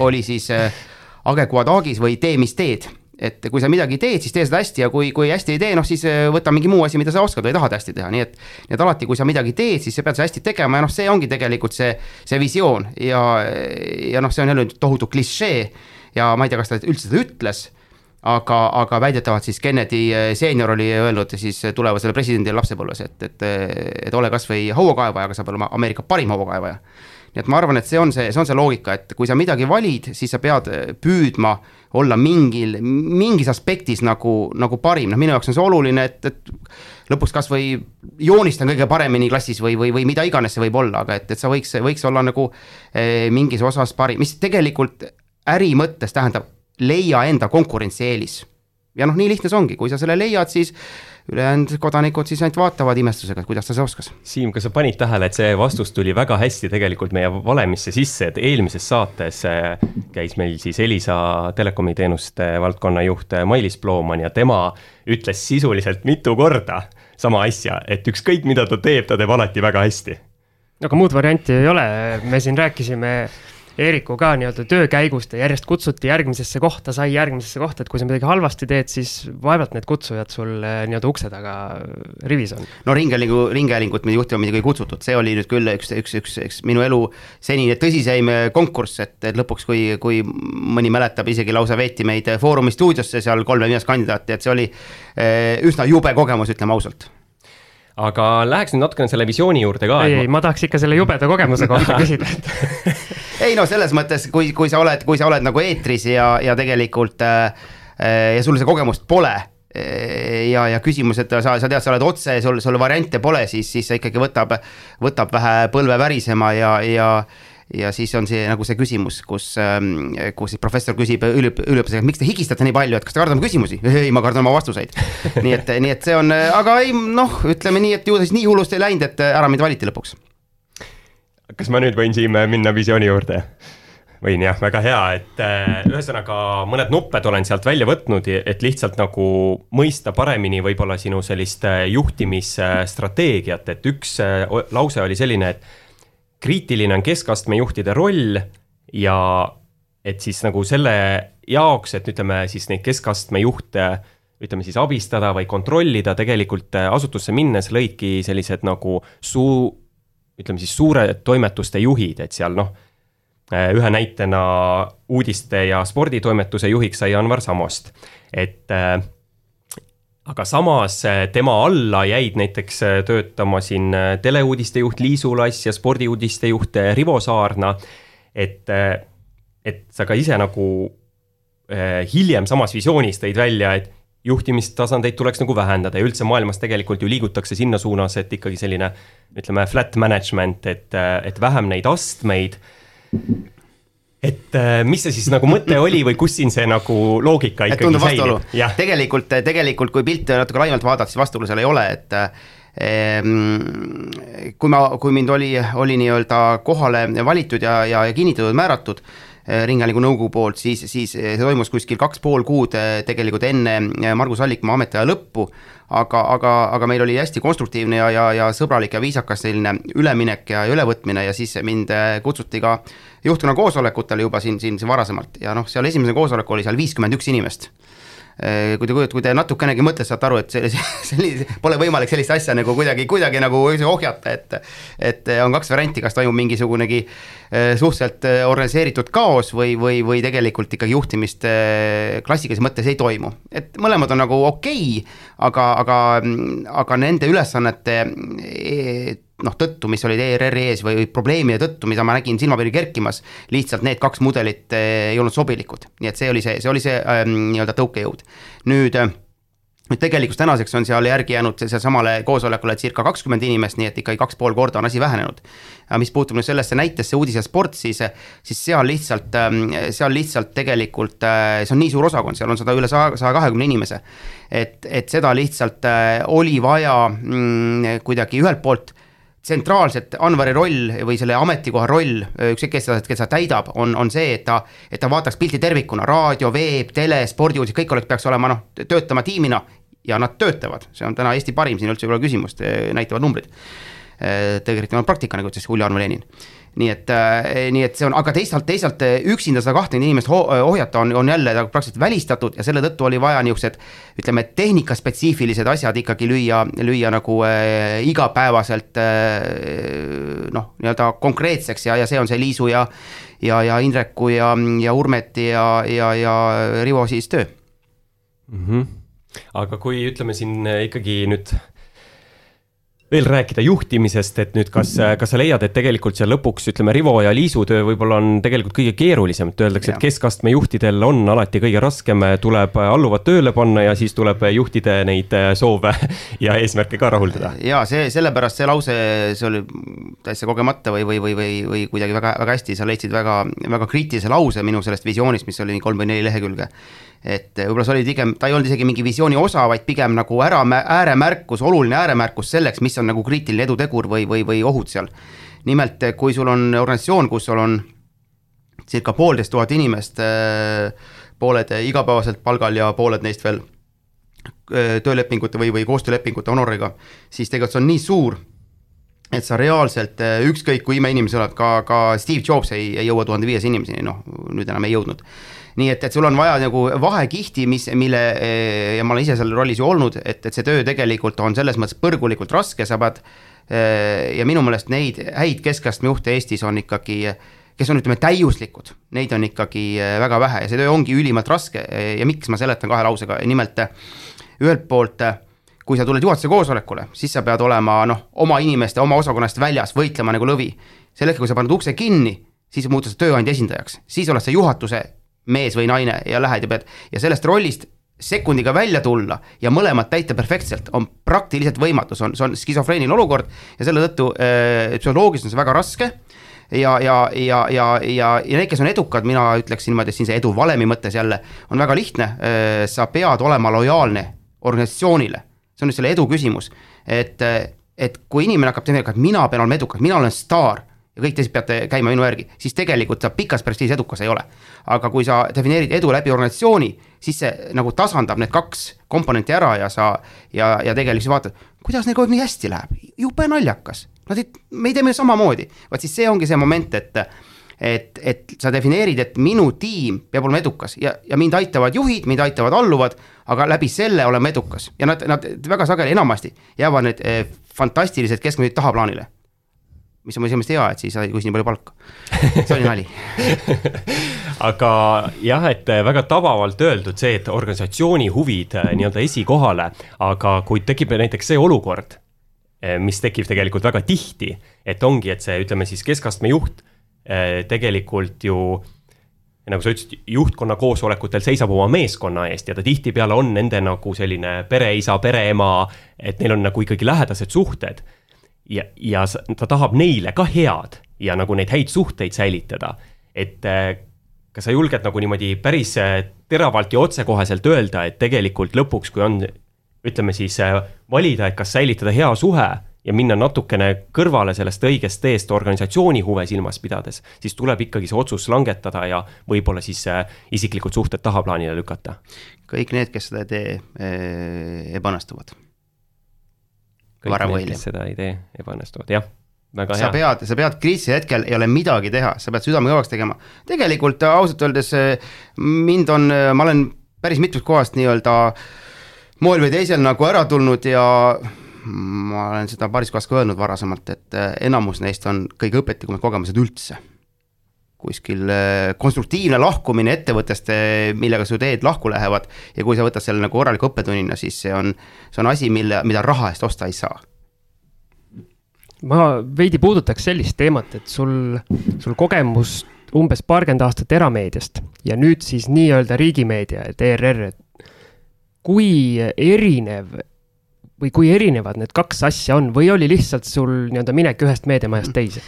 oli siis Age quod agis või tee, mis teed et kui sa midagi teed, siis tee seda hästi ja kui, kui hästi ei tee, noh siis äh, võta mingi muu asi, mida sa oskad või tahad hästi teha, nii et. nii et alati, kui sa midagi teed, siis sa pead seda hästi tegema ja noh, see ongi tegelikult see, see visioon ja, ja noh, see on jälle tohutu klišee. ja ma ei tea, kas ta üldse seda ütles aga, aga väidetavalt siis Kennedy äh, seenior oli öelnud siis tulevasele presidendile lapsepõlves, et, et, et ole kasvõi hauakaevaja, aga sa pead olema Ameerika parim hauakaevaja nii et ma arvan, et see on see, see on see loogika, et kui sa midagi valid, siis sa pead püüdma olla mingil, mingis aspektis nagu, nagu parim, noh, minu jaoks on see oluline, et, et lõpuks kasvõi joonistan kõige paremini klassis või, või, või mida iganes see võib olla, aga et, et sa võiks, võiks olla nagu eh, mingis osas parim, mis tegelikult äri mõttes tähendab, leia enda konkurentsieelis. ja noh, nii lihtne see ongi, kui sa selle leiad, siis ülejäänud kodanikud siis ainult vaatavad imestusega, et kuidas ta see oskas. Siim, kas sa panid tähele, et see vastus tuli väga hästi tegelikult meie valemisse sisse, et eelmises saates äh, käis meil siis Elisa telekomi teenuste valdkonna juht äh, Mailis Plooman ja tema ütles sisuliselt mitu korda sama asja, et ükskõik, mida ta teeb, ta teeb alati väga hästi. aga muud varianti ei ole, me siin rääkisime Eeriku ka nii-öelda töö käigus ta järjest kutsuti järgmisesse kohta, sai järgmisesse kohta, et kui sa midagi halvasti teed, siis vaevalt need kutsujad sul eh, nii-öelda ukse taga rivis on. no ringhäälingu, ringhäälingut me juhtima muidugi ei kutsutud, see oli nüüd küll üks, üks, üks, üks minu elu senine tõsiseim eh, konkurss, et, et lõpuks, kui, kui mõni mäletab, isegi lausa veeti meid Foorumi stuudiosse seal kolme viimast kandidaati, et see oli eh, üsna jube kogemus, ütleme ausalt aga läheks nüüd natukene selle visiooni juurde ka. ei, ei, ma tahaks ikka selle jubeda kogemuse kohta küsida, et ei no selles mõttes, kui, kui sa oled, kui sa oled nagu eetris ja, ja tegelikult äh, äh ja sul see kogemust pole äh, ja, ja küsimus, et sa, sa tead, sa oled otse, sul, sul variante pole, siis, siis see ikkagi võtab, võtab vähe põlve värisema ja, ja ja siis on see nagu see küsimus, kus, ähm, kus siis professor küsib üliõp-, üliõpilasega, miks te higistate nii palju, et kas te kardate küsimusi? ei, ma kardan oma vastuseid. nii et, nii et see on, aga ei noh, ütleme nii, et ju siis nii hullusti ei läinud, et ära mind valiti lõpuks kas ma nüüd võin siin minna visiooni juurde? võin jah, väga hea, et äh, ühesõnaga mõned nupped olen sealt välja võtnud, et lihtsalt nagu mõista paremini võib-olla sinu sellist äh, juhtimisstrateegiat, et üks äh, lause oli selline, et kriitiline on keskastme juhtide roll ja et siis nagu selle jaoks, et ütleme siis neid keskastme juhte ütleme siis abistada või kontrollida, tegelikult asutusse minnes lõidki sellised nagu suu-, ütleme siis suured toimetuste juhid, et seal noh, ühe näitena uudiste ja sporditoimetuse juhiks sai Anvar Samost, et äh, aga samas äh, tema alla jäid näiteks äh, töötama siin teleuudiste juht Liisu Lass ja spordiuudiste juht Rivo Saarna. et, et sa ka ise nagu hiljem samas visioonis tõid välja, et juhtimistasandeid tuleks nagu vähendada ja üldse maailmas tegelikult ju liigutakse sinna suunas, et ikkagi selline ütleme, flat management, et, et vähem neid astmeid. et mis see siis nagu mõte oli või kus siin see nagu loogika ikkagi säilib? tegelikult, tegelikult kui pilti natuke laiemalt vaadata, siis vastuolu seal ei ole, et ehm, kui ma, kui mind oli, oli nii-öelda kohale valitud ja, ja, ja kinnitatud, määratud Äh, Ringhäälingu nõukogu poolt, siis, siis see toimus kuskil kaks pool kuud äh, tegelikult enne äh, Margus Allikmaa ametiaja lõppu. aga, aga, aga meil oli hästi konstruktiivne ja, ja, ja sõbralik ja viisakas selline üleminek ja ülevõtmine ja siis mind kutsuti ka juhtkonna koosolekutele juba siin, siin varasemalt ja noh, seal esimesel koosolekul oli seal viiskümmend üks inimest Äh, kui te, kui te natukenegi mõtlete, saate aru, et sellise, sellise, pole võimalik sellist asja nagu kuidagi, kuidagi nagu ohjata, et et on kaks varianti, kas toimub mingisugunegi äh, suhteliselt äh, organiseeritud kaos või, või, või tegelikult ikkagi juhtimist klassikalises mõttes ei toimu. et mõlemad on nagu okei okay,, aga, aga, aga nende ülesannete noh, tõttu, mis olid ERR-i ees või probleemide tõttu, mida ma nägin silmapiiri kerkimas, lihtsalt need kaks mudelit ei olnud sobilikud, nii et see oli see, see oli see ähm, nii-öelda tõukejõud nüüd äh, nüüd tegelikult tänaseks on seal järgi jäänud sealsamale koosolekule circa kakskümmend inimest, nii et ikkagi kaks pool korda on asi vähenenud. mis puutub nüüd sellesse näitesse uudis ja sport, siis, siis seal lihtsalt, ähm, seal lihtsalt tegelikult äh, see on nii suur osakond, seal on sada üle saja, saja kahekümne inimese. et, et seda lihtsalt äh, oli vaja mm, kuidagi ühelt poolt tsentraalselt Anvari roll või selle ametikoha roll, ükskõik kes seda, kes seda täidab, on, on see, et ta, et ta vaataks pilti tervikuna, raadio, veeb, tele, spordiuudised, kõik oleks, peaks olema noh, töötama tiimina ja nad töötavad, see on täna Eesti parim, siin üldse ei ole küsimust, näitavad numbrid. tegelikult on praktika, nagu ütles Ulja Arno Lenin nii et, äh, nii et see on, aga teisalt, teisalt äh, üksinda seda kahtekümmet inimest äh, ohjata on, on jälle nagu praktiliselt välistatud ja selle tõttu oli vaja niisugused ütleme, tehnikaspetsiifilised asjad ikkagi lüüa, lüüa nagu äh, igapäevaselt äh, noh, nii-öelda konkreetseks ja, ja see on see Liisu ja ja, ja Indreku ja, ja Urmeti ja, ja, ja Rivo siis töö mm. -hmm. aga kui ütleme siin ikkagi nüüd veel rääkida juhtimisest, et nüüd kas, kas sa leiad, et tegelikult seal lõpuks ütleme, Rivo ja Liisu töö võib-olla on tegelikult kõige keerulisem, et öeldakse, et keskastme juhtidel on alati kõige raskem, tuleb alluvad tööle panna ja siis tuleb juhtida neid soove ja eesmärke ka rahuldada. ja see, sellepärast see lause, see oli täitsa kogemata või, või, või, või, või kuidagi väga, väga hästi, sa leidsid väga, väga kriitilise lause minu sellest visioonist, mis oli kolm või neli lehekülge et võib-olla see oli pigem, ta ei olnud isegi mingi visiooni osa, vaid pigem nagu ära, ääremärkus, oluline ääremärkus selleks, mis on nagu kriitiline edutegur või, või, või ohud seal. nimelt, kui sul on organisatsioon, kus sul on circa poolteist tuhat inimest, äh, pooled igapäevaselt palgal ja pooled neist veel töölepingute või, või koostöölepingute honoriga, siis tegelikult see on nii suur, et sa reaalselt, ükskõik kui imeinimene sa oled, ka, ka Steve Jobs ei, ei jõua tuhande viiesaja inimeseni, noh, nüüd enam ei jõudnud nii et, et sul on vaja nagu vahekihti, mis, mille eh, ja ma olen ise seal rollis ju olnud, et, et see töö tegelikult on selles mõttes põrgulikult raske, sa pead eh, ja minu meelest neid häid keskastme juhte Eestis on ikkagi, kes on, ütleme, täiuslikud, neid on ikkagi eh, väga vähe ja see töö ongi ülimalt raske ja miks, ma seletan kahe lausega, nimelt ühelt poolt kui sa tuled juhatuse koosolekule, siis sa pead olema noh, oma inimeste, oma osakonnast väljas, võitlema nagu lõvi. sel hetkel, kui sa paned ukse kinni, siis muutud sa tööandja esindajaks, siis oled sa juhatuse mees või naine ja lähed ja pead ja sellest rollist sekundiga välja tulla ja mõlemat täita perfektselt on praktiliselt võimatu, see on, see on skisofreeniline olukord ja selle tõttu äh, psühholoogiliselt on see väga raske ja, ja, ja, ja, ja, ja need, kes on edukad, mina ütleks niimoodi, et siin see edu valemi mõttes jälle on väga lihtne äh,. sa pead olema lojaalne organisatsioonile, see on nüüd selle edu küsimus, et, et kui inimene hakkab tegema, et mina pean olema edukas, mina olen staar ja kõik teised peate käima minu järgi, siis tegelikult sa pikas perspektiivis edukas ei ole. aga kui sa defineerid edu läbi organisatsiooni, siis see nagu tasandab need kaks komponenti ära ja sa ja, ja tegelikult siis vaatad, kuidas neil kogu aeg nii hästi läheb, jube naljakas. Nad ei, me ei tee meil samamoodi, vot siis see ongi see moment, et et, et sa defineerid, et minu tiim peab olema edukas ja, ja mind aitavad juhid, mind aitavad alluvad, aga läbi selle olema edukas ja nad, nad väga sageli enamasti jäävad need eh, fantastilised keskmised tahaplaanile mis on muidugi hea, et siis ei küsi nii palju palka. see oli nali aga jah, et väga tabavalt öeldud see, et organisatsiooni huvid äh, nii-öelda esikohale, aga kui tekib näiteks see olukord, äh, mis tekib tegelikult väga tihti, et ongi, et see, ütleme siis keskastme juht äh, tegelikult ju nagu sa ütlesid, juhtkonna koosolekutel seisab oma meeskonna eest ja ta tihtipeale on nende nagu selline pereisa, pereema, et neil on nagu ikkagi lähedased suhted ja, ja ta tahab neile ka head ja nagu neid häid suhteid säilitada. et äh, kas sa julged nagu niimoodi päris äh, teravalt ja otsekoheselt öelda, et tegelikult lõpuks, kui on, ütleme siis äh, valida, et kas säilitada hea suhe ja minna natukene kõrvale sellest õigest teest organisatsiooni huve silmas pidades, siis tuleb ikkagi see otsus langetada ja võib-olla siis isiklikud suhted tahaplaanile lükata. kõik need, kes seda ei tee, ebaõnnestuvad varem või hiljem. seda ei tee, ebaõnnestuvad, jah väga sa hea. pead, sa pead kriisi hetkel ei ole midagi teha, sa pead südame kõvaks tegema. tegelikult ausalt öeldes mind on, ma olen päris mitmest kohast nii-öelda moel või teisel nagu ära tulnud ja ma olen seda paaris kohas ka öelnud varasemalt, et äh, enamus neist on kõige õpetlikumad kogemused üldse. Kuskil äh, konstruktiivne lahkumine ettevõttest, äh, millega su teed lahku lähevad ja kui sa võtad selle nagu korraliku õppetunnina, siis see on, see on asi, mille, mida raha eest osta ei saa ma veidi puudutaks sellist teemat, et sul, sul kogemus umbes paarkümmend aastat erameediast ja nüüd siis nii-öelda riigimeedia, et ERR, et kui erinev või kui erinevad need kaks asja on või oli lihtsalt sul nii-öelda minek ühest meediamajast teise?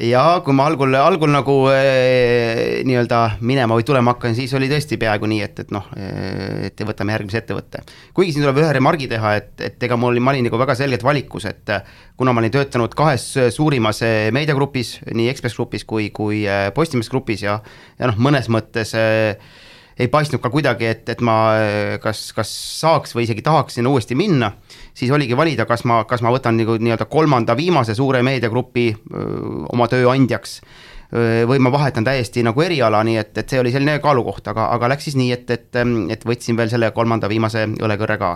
Ja kui ma algul, algul nagu e, nii-öelda minema või tulema hakkan, siis oli tõesti peaaegu nii, et, et noh, et võtame järgmise ettevõtte. kuigi siin tuleb ühe remargi teha, et, et ega mul oli, ma olin nagu väga selgelt valikus, et kuna ma olin töötanud kahes suurimas eh, meediagrupis, nii Ekspress Grupis kui, kui eh, Postimees Grupis ja, ja noh, mõnes mõttes äh, ei paistnud ka kuidagi, et, et ma kas, kas saaks või isegi tahaks sinna uuesti minna, siis oligi valida, kas ma, kas ma võtan nagu nii-öelda kolmanda viimase suure meediagrupi öö, oma tööandjaks või ma vahetan täiesti nagu eriala, nii et, et see oli selline kaalukoht, aga, aga läks siis nii, et, et, et võtsin veel selle kolmanda viimase õlekõrre ka.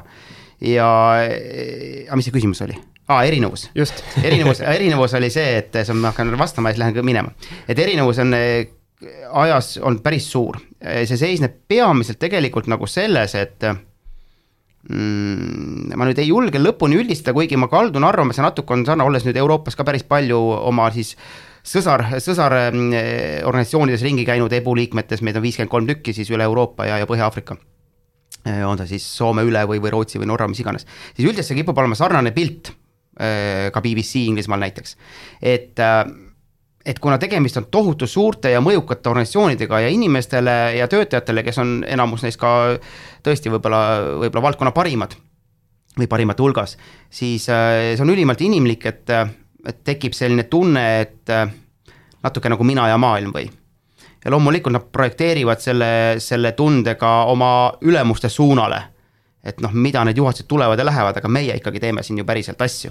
ja, aga mis see küsimus oli? aa, erinevus. erinevus, erinevus oli see, et ma hakkan vastama ja siis lähen minema. et erinevus on ajas on päris suur, see seisneb peamiselt tegelikult nagu selles, et mm, ma nüüd ei julge lõpuni üldistada, kuigi ma kaldun arvama, see natuke on sarnane, olles nüüd Euroopas ka päris palju oma siis sõsar, sõsarorganisatsioonides ringi käinud EBU liikmetes, meid on viiskümmend kolm tükki siis üle Euroopa ja, ja Põhja-Aafrika. on ta siis Soome üle või, või Rootsi või Norra, mis iganes, siis üldiselt see kipub olema sarnane pilt, ka BBC Inglismaal näiteks, et äh, et kuna tegemist on tohutu suurte ja mõjukate organisatsioonidega ja inimestele ja töötajatele, kes on enamus neist ka tõesti võib-olla, võib-olla valdkonna parimad või parimate hulgas, siis äh, see on ülimalt inimlik, et, et tekib selline tunne, et äh, natuke nagu mina ja maailm või. ja loomulikult nad projekteerivad selle, selle tundega oma ülemuste suunale. et noh, mida need juhatused tulevad ja lähevad, aga meie ikkagi teeme siin ju päriselt asju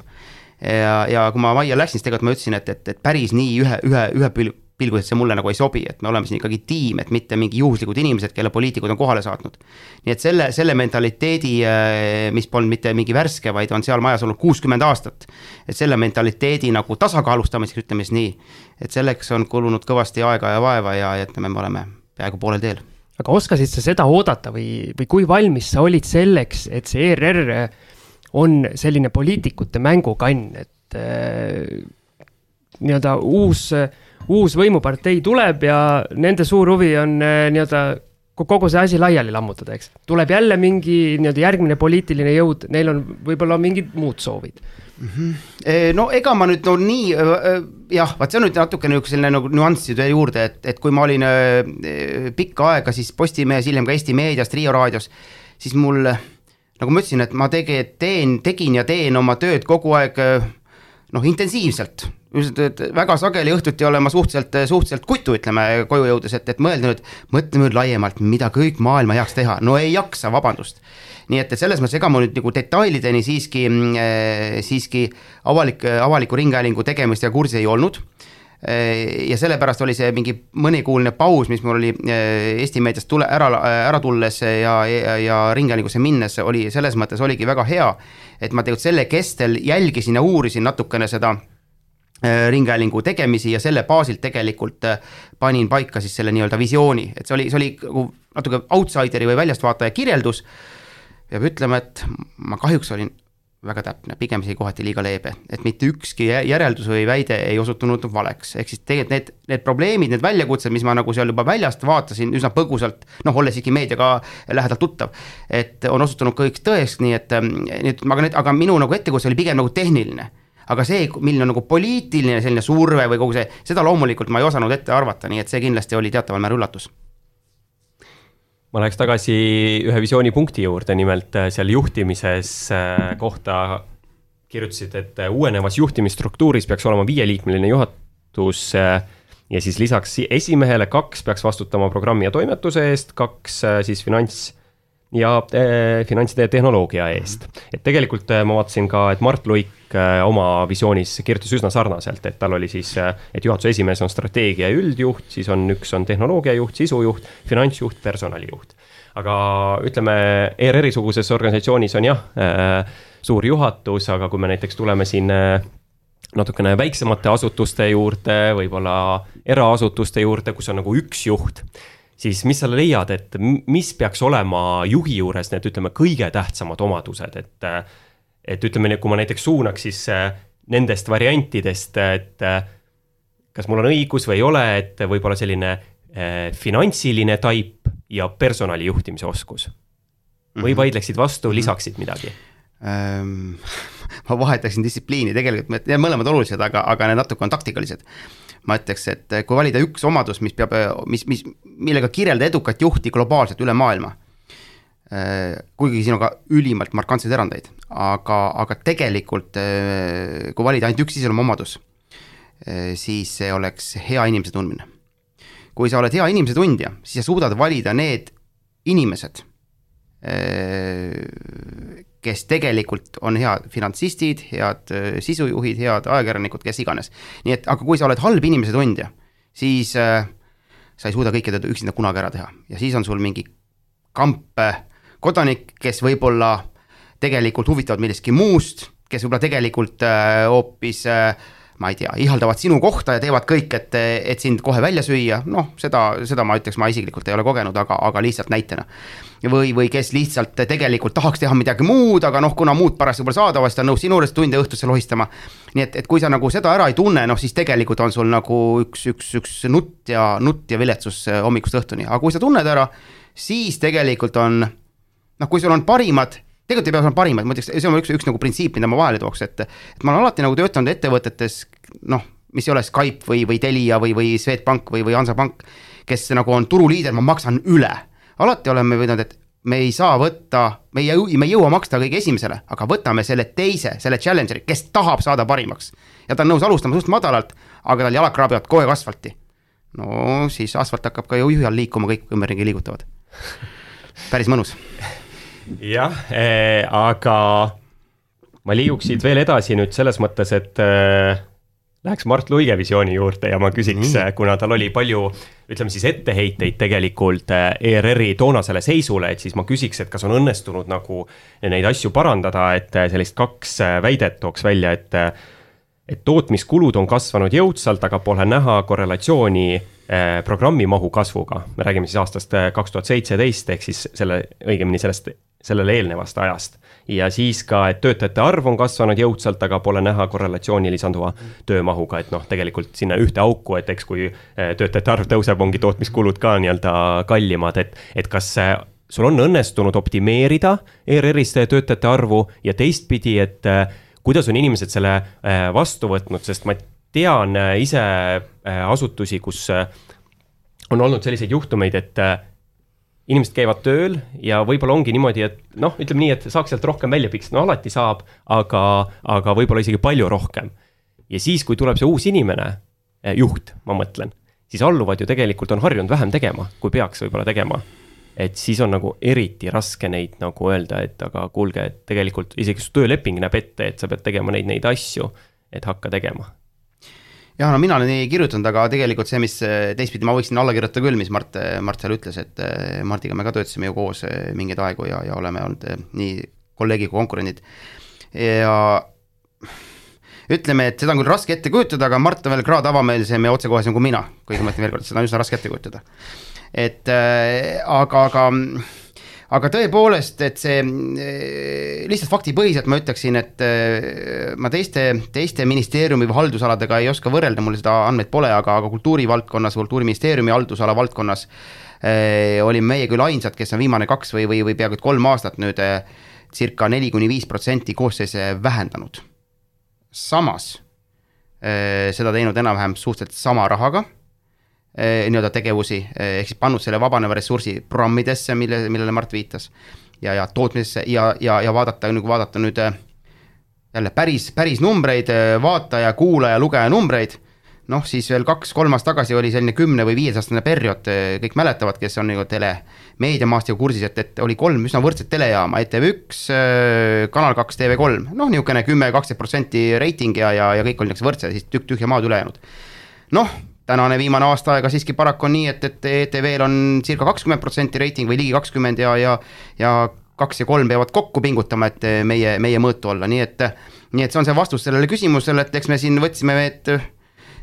ja, ja kui ma majja läksin, siis tegelikult ma ütlesin, et, et, et päris nii ühe, ühe, ühe pilguselt see mulle nagu ei sobi, et me oleme siin ikkagi tiim, et mitte mingi juhuslikud inimesed, kelle poliitikud on kohale saatnud. nii et selle, selle mentaliteedi, äh, mis polnud mitte mingi värske, vaid on seal majas olnud kuuskümmend aastat. et selle mentaliteedi nagu tasakaalustamiseks, ütleme siis nii, et selleks on kulunud kõvasti aega ja vaeva ja, ja ütleme, me oleme peaaegu poolel teel. aga oskasid sa seda oodata või, või kui valmis sa olid selleks, et see ERR on selline poliitikute mängukann, et äh, nii-öelda uus, uus võimupartei tuleb ja nende suur huvi on äh, nii-öelda kogu see asi laiali lammutada, eks. tuleb jälle mingi nii-öelda järgmine poliitiline jõud, neil on võib-olla mingid muud soovid mm. -hmm. no ega ma nüüd no nii jah, vaat see on nüüd natuke niisugune selline nagu nüansside juurde, et, et kui ma olin pikka aega siis Postimehes, hiljem ka Eesti Meedias, Trio raadios, siis mul nagu ma ütlesin, et ma tege-, teen, tegin ja teen oma tööd kogu aeg noh, intensiivselt. üldiselt väga sageli õhtuti olen ma suhteliselt, suhteliselt kutu, ütleme, koju jõudes, et, et mõelda nüüd, mõtleme nüüd laiemalt, mida kõik maailma heaks teha, no ei jaksa, vabandust. nii et, et selles mõttes, ega mul nüüd nagu detailideni siiski, siiski avalik, avaliku ringhäälingu tegemistega kursis ei olnud ja sellepärast oli see mingi mõnikuuline paus, mis mul oli eh, Eesti meediast tule, ära, ära tulles ja, ja, ja ringhäälingusse minnes oli selles mõttes oligi väga hea, et ma tegelikult selle kestel jälgisin ja uurisin natukene seda ringhäälingu tegemisi ja selle baasilt tegelikult panin paika siis selle nii-öelda visiooni, et see oli, see oli nagu natuke outsideri või väljastvaataja kirjeldus. peab ütlema, et ma kahjuks olin väga täpne, pigem isegi kohati liiga leebe, et mitte ükski järeldus või väide ei osutunud valeks, ehk siis tegelikult need, need probleemid, need väljakutsed, mis ma nagu seal juba väljast vaatasin üsna põgusalt, noh, olles ikkagi meediaga lähedalt tuttav, et on osutunud kõik tõeks, nii et, nii et aga need, aga minu nagu ettekutse oli pigem nagu tehniline. Aga see, milline on nagu poliitiline selline surve või kogu see, seda loomulikult ma ei osanud ette arvata, nii et see kindlasti oli teataval määral üllatus ma läheks tagasi ühe visioonipunkti juurde, nimelt äh, seal juhtimises äh, kohta kirjutasid, et äh, uuenevas juhtimisstruktuuris peaks olema viieliikmeline juhatus ja siis lisaks esimehele kaks peaks vastutama programmi ja toimetuse eest, kaks siis finants ja äh, finantside tehnoloogia eest. et tegelikult äh, ma vaatasin ka, et Mart Luik äh, oma visioonis kirjutas üsna sarnaselt, et tal oli siis, et juhatuse esimees on strateegia üldjuht, siis on üks on tehnoloogiajuht, sisujuht, finantsjuht, personalijuht. aga ütleme, ERR-i suguses organisatsioonis on jah suur juhatus, aga kui me näiteks tuleme siin natukene väiksemate asutuste juurde, võib-olla eraasutuste juurde, kus on nagu üks juht siis mis sa leiad, et mis peaks olema juhi juures need, ütleme, kõige tähtsamad omadused, et et ütleme, kui ma näiteks suunaks siis äh, nendest variantidest, et äh, kas mul on õigus või ei ole, et võib-olla selline eh, finantsiline taip ja personali juhtimise oskus. või mhm. vaidleksid vastu, mhm. lisaksid midagi ähm,? ma vahetaksin distsipliini, tegelikult need mõlemad olulised, aga, aga need natuke on taktikalised ma ütleks, et kui valida üks omadus, mis peab, mis, mis, millega kirjelda edukat juhti globaalselt üle maailma. kuigi siin on ka ülimalt markantseid erandeid, aga, aga tegelikult kui valida ainult üks iseloomuomadus, siis see oleks hea inimese tundmine. kui sa oled hea inimese tundja, siis sa suudad valida need inimesed, kes tegelikult on head finantsistid, head äh, sisujuhid, head ajakirjanikud, kes iganes. nii et, aga kui sa oled halb inimese tundja, siis äh, sa ei suuda kõike üksinda kunagi ära teha ja siis on sul mingi kamp äh, kodanik, kes võib-olla tegelikult huvitavad millestki muust, kes võib-olla tegelikult äh, hoopis äh, ma ei tea, ihaldavad sinu kohta ja teevad kõik, et, et sind kohe välja süüa, noh, seda, seda ma ütleks, ma isiklikult ei ole kogenud, aga, aga lihtsalt näitena. või, või kes lihtsalt tegelikult tahaks teha midagi muud, aga noh, kuna muud parasjagu pole saadaval, siis ta on nõus sinu juures tunde õhtusse lohistama. nii et, et kui sa nagu seda ära ei tunne, noh siis tegelikult on sul nagu üks, üks, üks nutt ja, nutt ja viletsus hommikust õhtuni, aga kui sa tunned ära, siis tegelikult on noh, kui sul on parimad tegelikult ei pea olema parimad, ma ütleks, see on üks, üks nagu printsiip, mida ma vahele tooks, et. et ma olen alati nagu töötanud ettevõtetes, noh, mis ei ole Skype või, või Telia või, või Swedbank või, või Hansapank. kes nagu on turuliider, ma maksan üle. alati oleme võinud, et me ei saa võtta, me ei, me ei jõua maksta kõige esimesele, aga võtame selle teise, selle challenger'i, kes tahab saada parimaks. ja ta on nõus alustama suht madalalt, aga tal jalad kraabivad kogu aeg asfalti. no siis asfalt hakkab ka ju all liikuma, kõik ümberringi liigutavad. päris mõnus jah äh,, aga ma liiguks siit veel edasi nüüd selles mõttes, et äh, läheks Mart Luige visiooni juurde ja ma küsiks mm., kuna tal oli palju, ütleme siis etteheiteid tegelikult ERR-i toonasele seisule, et siis ma küsiks, et kas on õnnestunud nagu neid asju parandada, et sellist kaks väidet tooks välja, et et tootmiskulud on kasvanud jõudsalt, aga pole näha korrelatsiooni programmi mahu kasvuga. me räägime siis aastast kaks tuhat seitseteist, ehk siis selle, õigemini sellest sellele eelnevast ajast. ja siis ka, et töötajate arv on kasvanud jõudsalt, aga pole näha korrelatsiooni lisanduva töömahuga, et noh, tegelikult sinna ühte auku, et eks kui eh, töötajate arv tõuseb, ongi tootmiskulud ka nii-öelda kallimad, et, et kas sul on õnnestunud optimeerida ERR-is töötajate arvu ja teistpidi, et eh, kuidas on inimesed selle eh, vastu võtnud, sest ma tean ise asutusi, kus on olnud selliseid juhtumeid, et inimesed käivad tööl ja võib-olla ongi niimoodi, et noh, ütleme nii, et saaks sealt rohkem välja piksida, no alati saab, aga, aga võib-olla isegi palju rohkem. ja siis, kui tuleb see uus inimene, eh, juht, ma mõtlen, siis alluvad ju tegelikult on harjunud vähem tegema, kui peaks võib-olla tegema. et siis on nagu eriti raske neid nagu öelda, et aga kuulge, et tegelikult isegi su tööleping näeb ette, et sa pead tegema neid, neid asju, et hakka tegema jah, no mina olen nii kirjutanud, aga tegelikult see, mis eh, teistpidi ma võiksin alla kirjutada küll, mis Mart, eh, Mart seal ütles, et eh, Mardiga me ka töötasime ju koos mingeid aegu ja, ja oleme olnud nii kolleegid kui konkurendid. ja ütleme, et seda on küll raske ette kujutada, aga Mart on veel kraad avameelsem ja otsekohesem kui mina, kuigi ma ütlen veel kord, seda on üsna raske ette kujutada. et äh, aga, aga aga tõepoolest, et see eh, lihtsalt faktipõhiselt ma ütleksin, et eh, ma teiste, teiste ministeeriumi või haldusaladega ei oska võrrelda, mul seda andmeid pole, aga, aga kultuurivaldkonnas, kultuuriministeeriumi haldusala valdkonnas eh, olime meie küll ainsad, kes on viimane kaks või, või, või peaaegu et kolm aastat nüüd eh, circa neli kuni viis protsenti koosseise vähendanud. samas eh, seda teinud enam-vähem suhteliselt sama rahaga nii-öelda tegevusi, eh, ehk siis pannud selle vabaneva ressursi programmidesse, mille, millele Mart viitas. ja, ja tootmisesse ja, ja, ja vaadata, nagu vaadata nüüd eh, jälle päris, päris numbreid, vaataja, kuulaja, lugeja numbreid. noh, siis veel kaks-kolm aastat tagasi oli selline kümne või viieteist-aastane periood, kõik mäletavad, kes on nagu tele, meediamaastikuga kursis, et, et oli kolm üsna võrdset telejaama, ETV1, Kanal kaks, TV3, noh, niisugune kümme, kaksteist protsenti reiting ja, ja, ja kõik oli niisugused võrdsed, siis tükk tühja maad ülejäänud. noh, tänane viimane aasta aega siiski paraku on nii, et, et ETV-l on circa kakskümmend protsenti reiting või ligi kakskümmend ja, ja ja kaks ja kolm peavad kokku pingutama, et meie, meie mõõtu olla, nii et nii et see on see vastus sellele küsimusele, et eks me siin võtsime need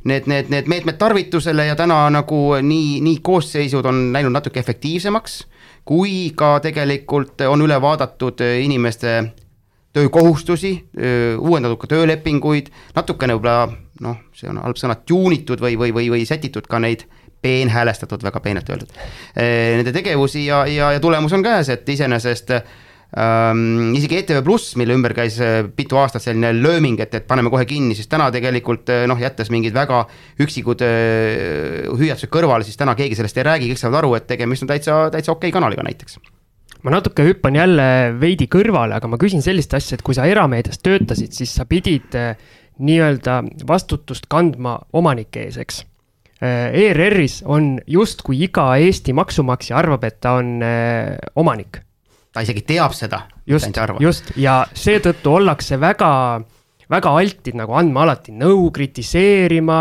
need, need, need meetmed tarvitusele ja täna nagu nii, nii koosseisud on läinud natuke efektiivsemaks, kui ka tegelikult on üle vaadatud inimeste töökohustusi, uuendatud ka töölepinguid, natukene võib-olla noh, see on halb sõna, tuunitud või, või, või, või sätitud ka neid peenhäälestatud, väga peenelt öeldud, nende tegevusi ja, ja, ja tulemus on käes, et iseenesest äh, ähm,. isegi ETV Pluss, mille ümber käis mitu aastat selline lööming, et, et paneme kohe kinni, siis täna tegelikult noh, jättes mingid väga üksikud äh, hüüatused kõrvale, siis täna keegi sellest ei räägi, kõik saavad aru, et tegemist on täitsa, täitsa okei okay kanaliga näiteks ma natuke hüppan jälle veidi kõrvale, aga ma küsin sellist asja, et kui sa erameedias töötasid, siis sa pidid nii-öelda vastutust kandma omanike ees, eks ERR-is on justkui iga Eesti maksumaksja arvab, et ta on äh, omanik ta isegi teab seda. just, just ja seetõttu ollakse väga, väga altid nagu andma alati nõu, kritiseerima,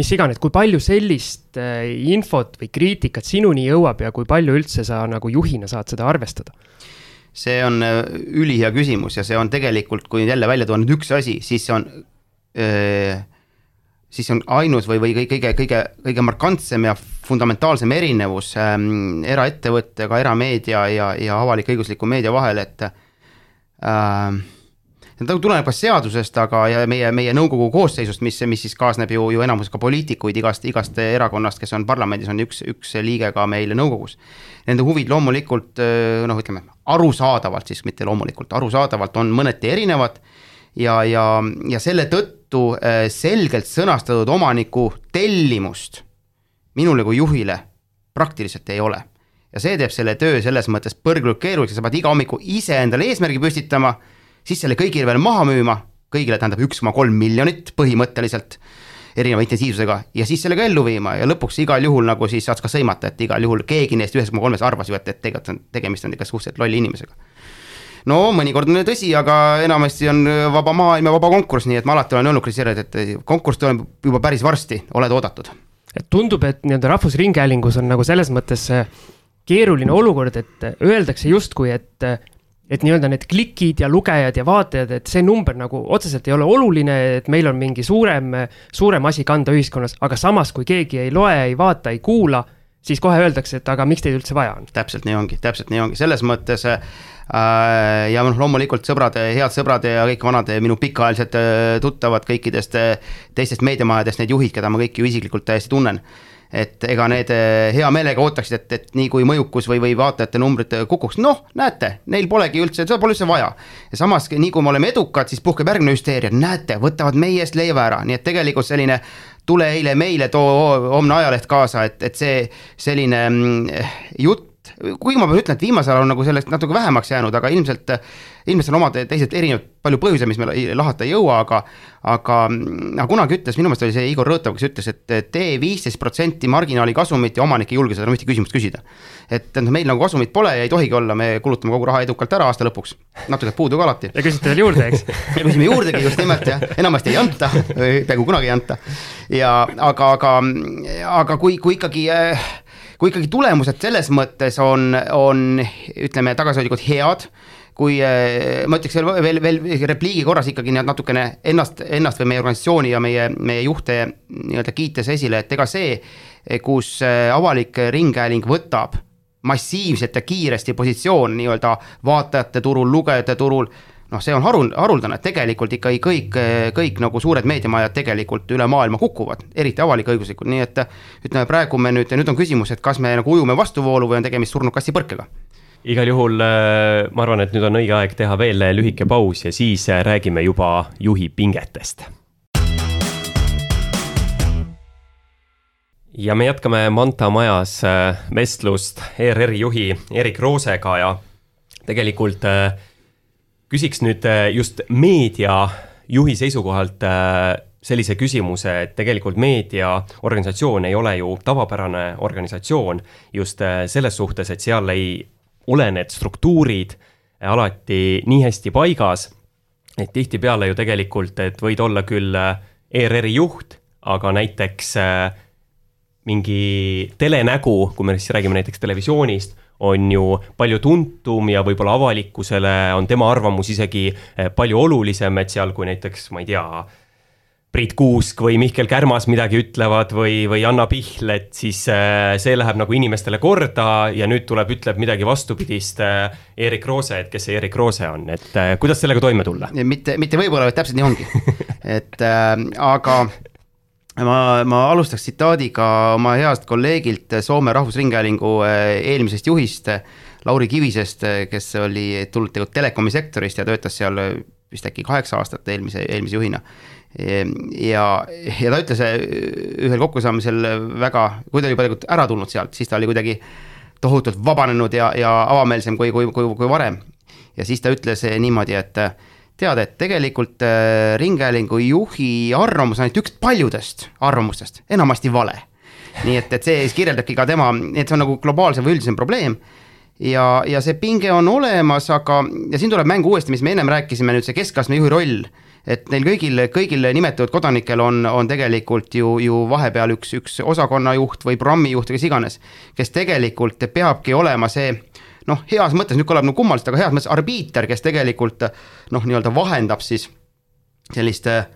mis iganes, kui palju sellist äh, infot või kriitikat sinuni jõuab ja kui palju üldse sa nagu juhina saad seda arvestada? see on äh, ülihea küsimus ja see on tegelikult, kui jälle välja tuua nüüd üks asi, siis see on äh, siis on ainus või, või kõige, kõige, kõige markantsem ja fundamentaalsem erinevus ähm, eraettevõttega, erameedia ja, ja avalik-õigusliku meedia vahel, et äh, ta tuleneb ka seadusest, aga, ja meie, meie nõukogu koosseisust, mis, mis siis kaasneb ju, ju enamus ka poliitikuid igast, igast erakonnast, kes on parlamendis, on üks, üks liige ka meil nõukogus. Nende huvid loomulikult äh, noh, ütleme arusaadavalt siis, mitte loomulikult, arusaadavalt on mõneti erinevad ja, ja, ja selle tõttu tõttu äh, selgelt sõnastatud omaniku tellimust minule kui juhile praktiliselt ei ole. ja see teeb selle töö selles mõttes põrgult keeruliseks, sa pead iga hommiku ise endale eesmärgi püstitama, siis selle kõigile veel maha müüma, kõigile tähendab üks koma kolm miljonit põhimõtteliselt erineva intensiivsusega ja siis sellega ellu viima. Ja lõpuks igal juhul nagu siis saad ka sõimata, et igal juhul keegi neist ühest koma kolmest arvas ju, et, et tegelikult on tegemist on ikka suhteliselt lolli inimesega no mõnikord on tõsi, aga enamasti on vaba maailm ja vaba konkurss, nii et ma alati olen öelnud kritiseerijad, et konkurss tuleb juba päris varsti, oled oodatud. tundub, et nii-öelda Rahvusringhäälingus on nagu selles mõttes keeruline olukord, et öeldakse justkui, et et nii-öelda need klikid ja lugejad ja vaatajad, et see number nagu otseselt ei ole oluline, et meil on mingi suurem, suurem asi kanda ühiskonnas, aga samas, kui keegi ei loe, ei vaata, ei kuula, siis kohe öeldakse, et aga miks teid üldse vaja on. täpselt nii ongi, täpselt nii ongi, selles mõttes Äh, ja noh, loomulikult sõbrad, head sõbrad ja kõik vanad minu pikaajalised äh, tuttavad kõikidest äh, teistest meediamajadest, need juhid, keda ma kõiki ju isiklikult täiesti tunnen. Et ega need hea meelega ootaksid, et, et nii kui mõjukus või, või vaatajate numbrid kukuks, noh, näete, neil polegi üldse, seda pole üldse vaja. ja samas, nii kui me oleme edukad, siis puhkeb järgmine hüsteeria, näete, võtavad meie eest leiva ära, nii et tegelikult selline tule eile meile, too homne ajaleht kaasa, et, et see selline mm, jutt kuigi ma pean ütlema, et viimasel ajal on nagu sellest natuke vähemaks jäänud, aga ilmselt, ilmselt on omad teised erinevad palju põhjuseid, mis me lahata ei jõua, aga aga, aga kunagi ütles, minu meelest oli see Igor Rõõtav, kes ütles, et tee viisteist protsenti marginaali kasumit ja omanik ei julge seda enam ühtegi küsimust küsida. et noh, meil nagu kasumit pole ja ei tohigi olla, me kulutame kogu raha edukalt ära aasta lõpuks, natuke puudu ka alati. ja küsite veel juurde, eks ja küsime juurdegi just nimelt jah, enamasti ei anta, peaaegu kunagi ei anta. ja aga, aga, aga kui, kui ikkagi äh, kui ikkagi tulemused selles mõttes on, on ütleme, tagasihoidlikult head, kui eh, ma ütleks veel, veel, veel repliigi korras ikkagi natukene ennast, ennast või meie organisatsiooni ja meie, meie juhte nii-öelda kiites esile, et ega see, kus eh, avalik ringhääling võtab massiivselt ja kiiresti positsioon nii-öelda vaatajate turul, lugejate turul noh, see on harul-, haruldane, et tegelikult ikkagi kõik, kõik nagu suured meediamajad tegelikult üle maailma kukuvad, eriti avalik-õiguslikud, nii et ütleme, praegu me nüüd, nüüd on küsimus, et kas me nagu ujume vastuvoolu või on tegemist surnud kassi põrkega igal juhul äh, ma arvan, et nüüd on õige aeg teha veel lühike paus ja siis äh, räägime juba juhi pingetest. ja me jätkame Manta majas äh, vestlust ERR-i juhi Erik Roosega ja tegelikult äh, küsiks nüüd äh, just meediajuhi seisukohalt, äh, sellise küsimuse, et tegelikult meediaorganisatsioon ei ole ju tavapärane organisatsioon just äh, selles suhtes, et seal ei ole need struktuurid alati nii hästi paigas, et tihtipeale ju tegelikult, et võid olla küll ERR-i juht, aga näiteks mingi telenägu, kui me siis räägime näiteks televisioonist, on ju palju tuntum ja võib-olla avalikkusele on tema arvamus isegi eh, palju olulisem, et seal, kui näiteks, ma ei tea, Priit Kuusk või Mihkel Kärmas midagi ütlevad või, või Anna Pihl, et siis eh, see läheb nagu inimestele korda ja nüüd tuleb, ütleb midagi vastupidist Erik eh, Roose, et kes see Erik Roose on, et kuidas sellega toime tulla? mitte, mitte võib-olla, vaid täpselt nii ongi et äh, aga ma, ma alustaks tsitaadiga oma heast kolleegilt Soome Rahvusringhäälingu eh, eelmisest juhist, Lauri Kivisest, kes oli tulnud tegelikult telekomi sektorist ja töötas seal vist äkki kaheksa aastat eelmise, eelmise juhina. ja, ja ta ütles eh, ühel kokkusaamisel väga, kui ta oli juba tegelikult ära tulnud sealt, siis ta oli kuidagi tohutult vabanenud ja, ja avameelsem kui, kui, kui, kui varem. ja siis ta ütles niimoodi, et tead, et tegelikult äh, Ringhäälingu juhi arvamus on ainult üks paljudest arvamustest, enamasti vale. nii et, et see siis kirjeldabki ka tema, et see on nagu globaalsem või üldisem probleem ja, ja see pinge on olemas, aga, ja siin tuleb mängu uuesti, mis me ennem rääkisime, nüüd see keskastme juhi roll. et neil kõigil, kõigil nimetatud kodanikel on, on tegelikult ju, ju vahepeal üks, üks osakonnajuht või programmijuht või kes iganes, kes tegelikult peabki olema see noh, heas mõttes, nüüd kõlab nagu kummaliselt, aga heas mõttes arbiiter, kes tegelikult noh, nii-öelda vahendab siis sellist äh,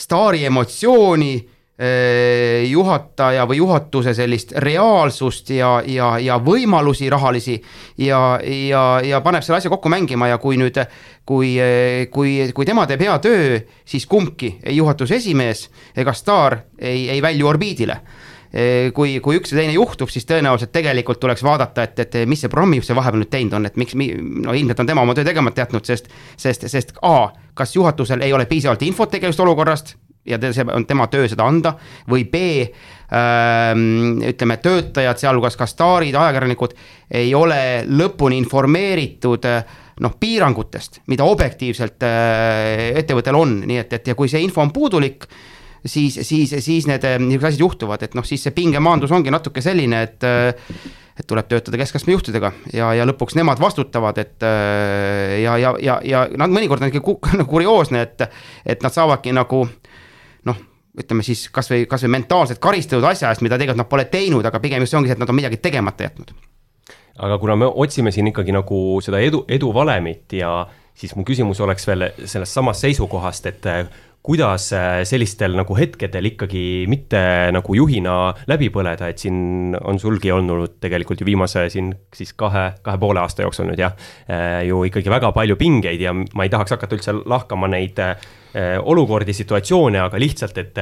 staari emotsiooni, äh, juhataja või juhatuse sellist reaalsust ja, ja, ja võimalusi rahalisi ja, ja, ja paneb selle asja kokku mängima ja kui nüüd, kui, kui, kui tema teeb hea töö, siis kumbki, ei juhatuse esimees ega staar ei, ei välju orbiidile kui, kui üks või teine juhtub, siis tõenäoliselt tegelikult tuleks vaadata, et, et mis see programmijuht see vahepeal nüüd teinud on, et miks, no ilmselt on tema oma töö tegemata jätnud, sest, sest, sest A, kas juhatusel ei ole piisavalt infot tegevust olukorrast ja see on tema töö seda anda või B ähm,, ütleme, töötajad, sealhulgas ka staarid, ajakirjanikud ei ole lõpuni informeeritud noh, piirangutest, mida objektiivselt äh, ettevõttel on, nii et, et ja kui see info on puudulik siis, siis, siis need eh, niisugused asjad juhtuvad, et noh, siis see pingemaandus ongi natuke selline, et eh, et tuleb töötada keskastme juhtidega ja, ja lõpuks nemad vastutavad, et eh, ja, ja, ja, ja nad mõnikord on ikka nagu kurioosne, et, et nad saavadki nagu noh, ütleme siis kasvõi, kasvõi mentaalselt karistatud asja eest, mida tegelikult nad pole teinud, aga pigem just see ongi see, et nad on midagi tegemata jätnud. aga kuna me otsime siin ikkagi nagu seda edu, eduvalemit ja siis mu küsimus oleks veel sellest samast seisukohast, et kuidas äh, sellistel nagu hetkedel ikkagi mitte nagu juhina läbi põleda, et siin on sulgi olnud tegelikult ju viimase siin siis kahe, kahe poole aasta jooksul nüüd jah, äh, ju ikkagi väga palju pingeid ja ma ei tahaks hakata üldse lahkama neid äh, olukordi, situatsioone, aga lihtsalt, et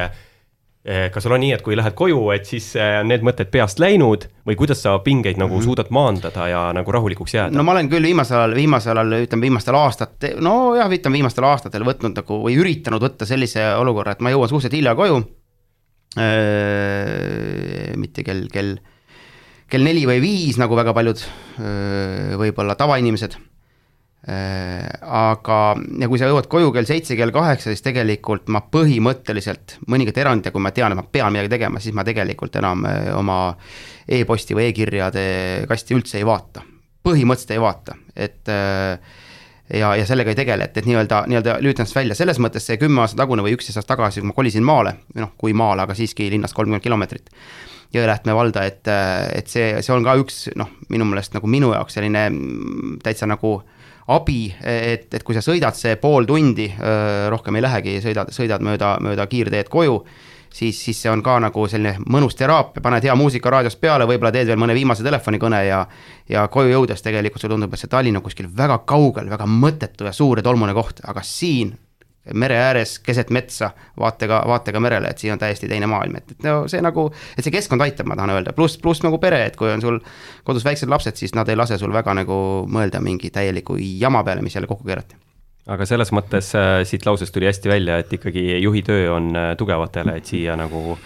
kas sul on nii, et kui lähed koju, et siis eh, on need mõtted peast läinud või kuidas sa pingeid nagu mm -hmm. suudad maandada ja nagu rahulikuks jääda? no ma olen küll viimasel ajal, viimasel ajal, ütleme viimastel aastatel, nojah, ütleme viimastel aastatel võtnud nagu või üritanud võtta sellise olukorra, et ma jõuan suhteliselt hilja koju. mitte kell, kell, kell neli või viis, nagu väga paljud võib-olla tavainimesed aga, ja kui sa jõuad koju kell seitse, kell kaheksa, siis tegelikult ma põhimõtteliselt, mõningate eranditega, kui ma tean, et ma pean midagi tegema, siis ma tegelikult enam äh, oma e-posti või e-kirjade kasti üldse ei vaata. põhimõtteliselt ei vaata, et äh, ja, ja sellega ei tegele, et, et nii-öelda, nii-öelda lülitan ennast välja, selles mõttes see kümme aastat tagune või üksteist aastat tagasi, kui ma kolisin maale, noh, kui maale, aga siiski linnast kolmkümmend kilomeetrit. Jõelähtme valda, et, et see, see on ka üks noh, minu meelest nagu minu jaoks selline mm, täitsa nagu äh, abi, et, et kui sa sõidad see pool tundi, rohkem ei lähegi, sõidad, sõidad mööda, mööda kiirteed koju, siis, siis see on ka nagu selline mõnus teraapia, paned hea muusika raadiost peale, võib-olla teed veel mõne viimase telefonikõne ja ja koju jõudes tegelikult sulle tundub, et see Tallinn on kuskil väga kaugel, väga mõttetu ja suur ja tolmune koht, aga siin mere ääres, keset metsa, vaatega, vaatega merele, et siin on täiesti teine maailm, et, et no see nagu, et see keskkond aitab, ma tahan öelda, pluss, pluss nagu pere, et kui on sul kodus väiksed lapsed, siis nad ei lase sul väga nagu mõelda mingi täieliku jama peale, mis jälle kokku keerati. Aga selles mõttes äh, siit lausest tuli hästi välja, et ikkagi juhi töö on äh, tugevatele, et siia nagu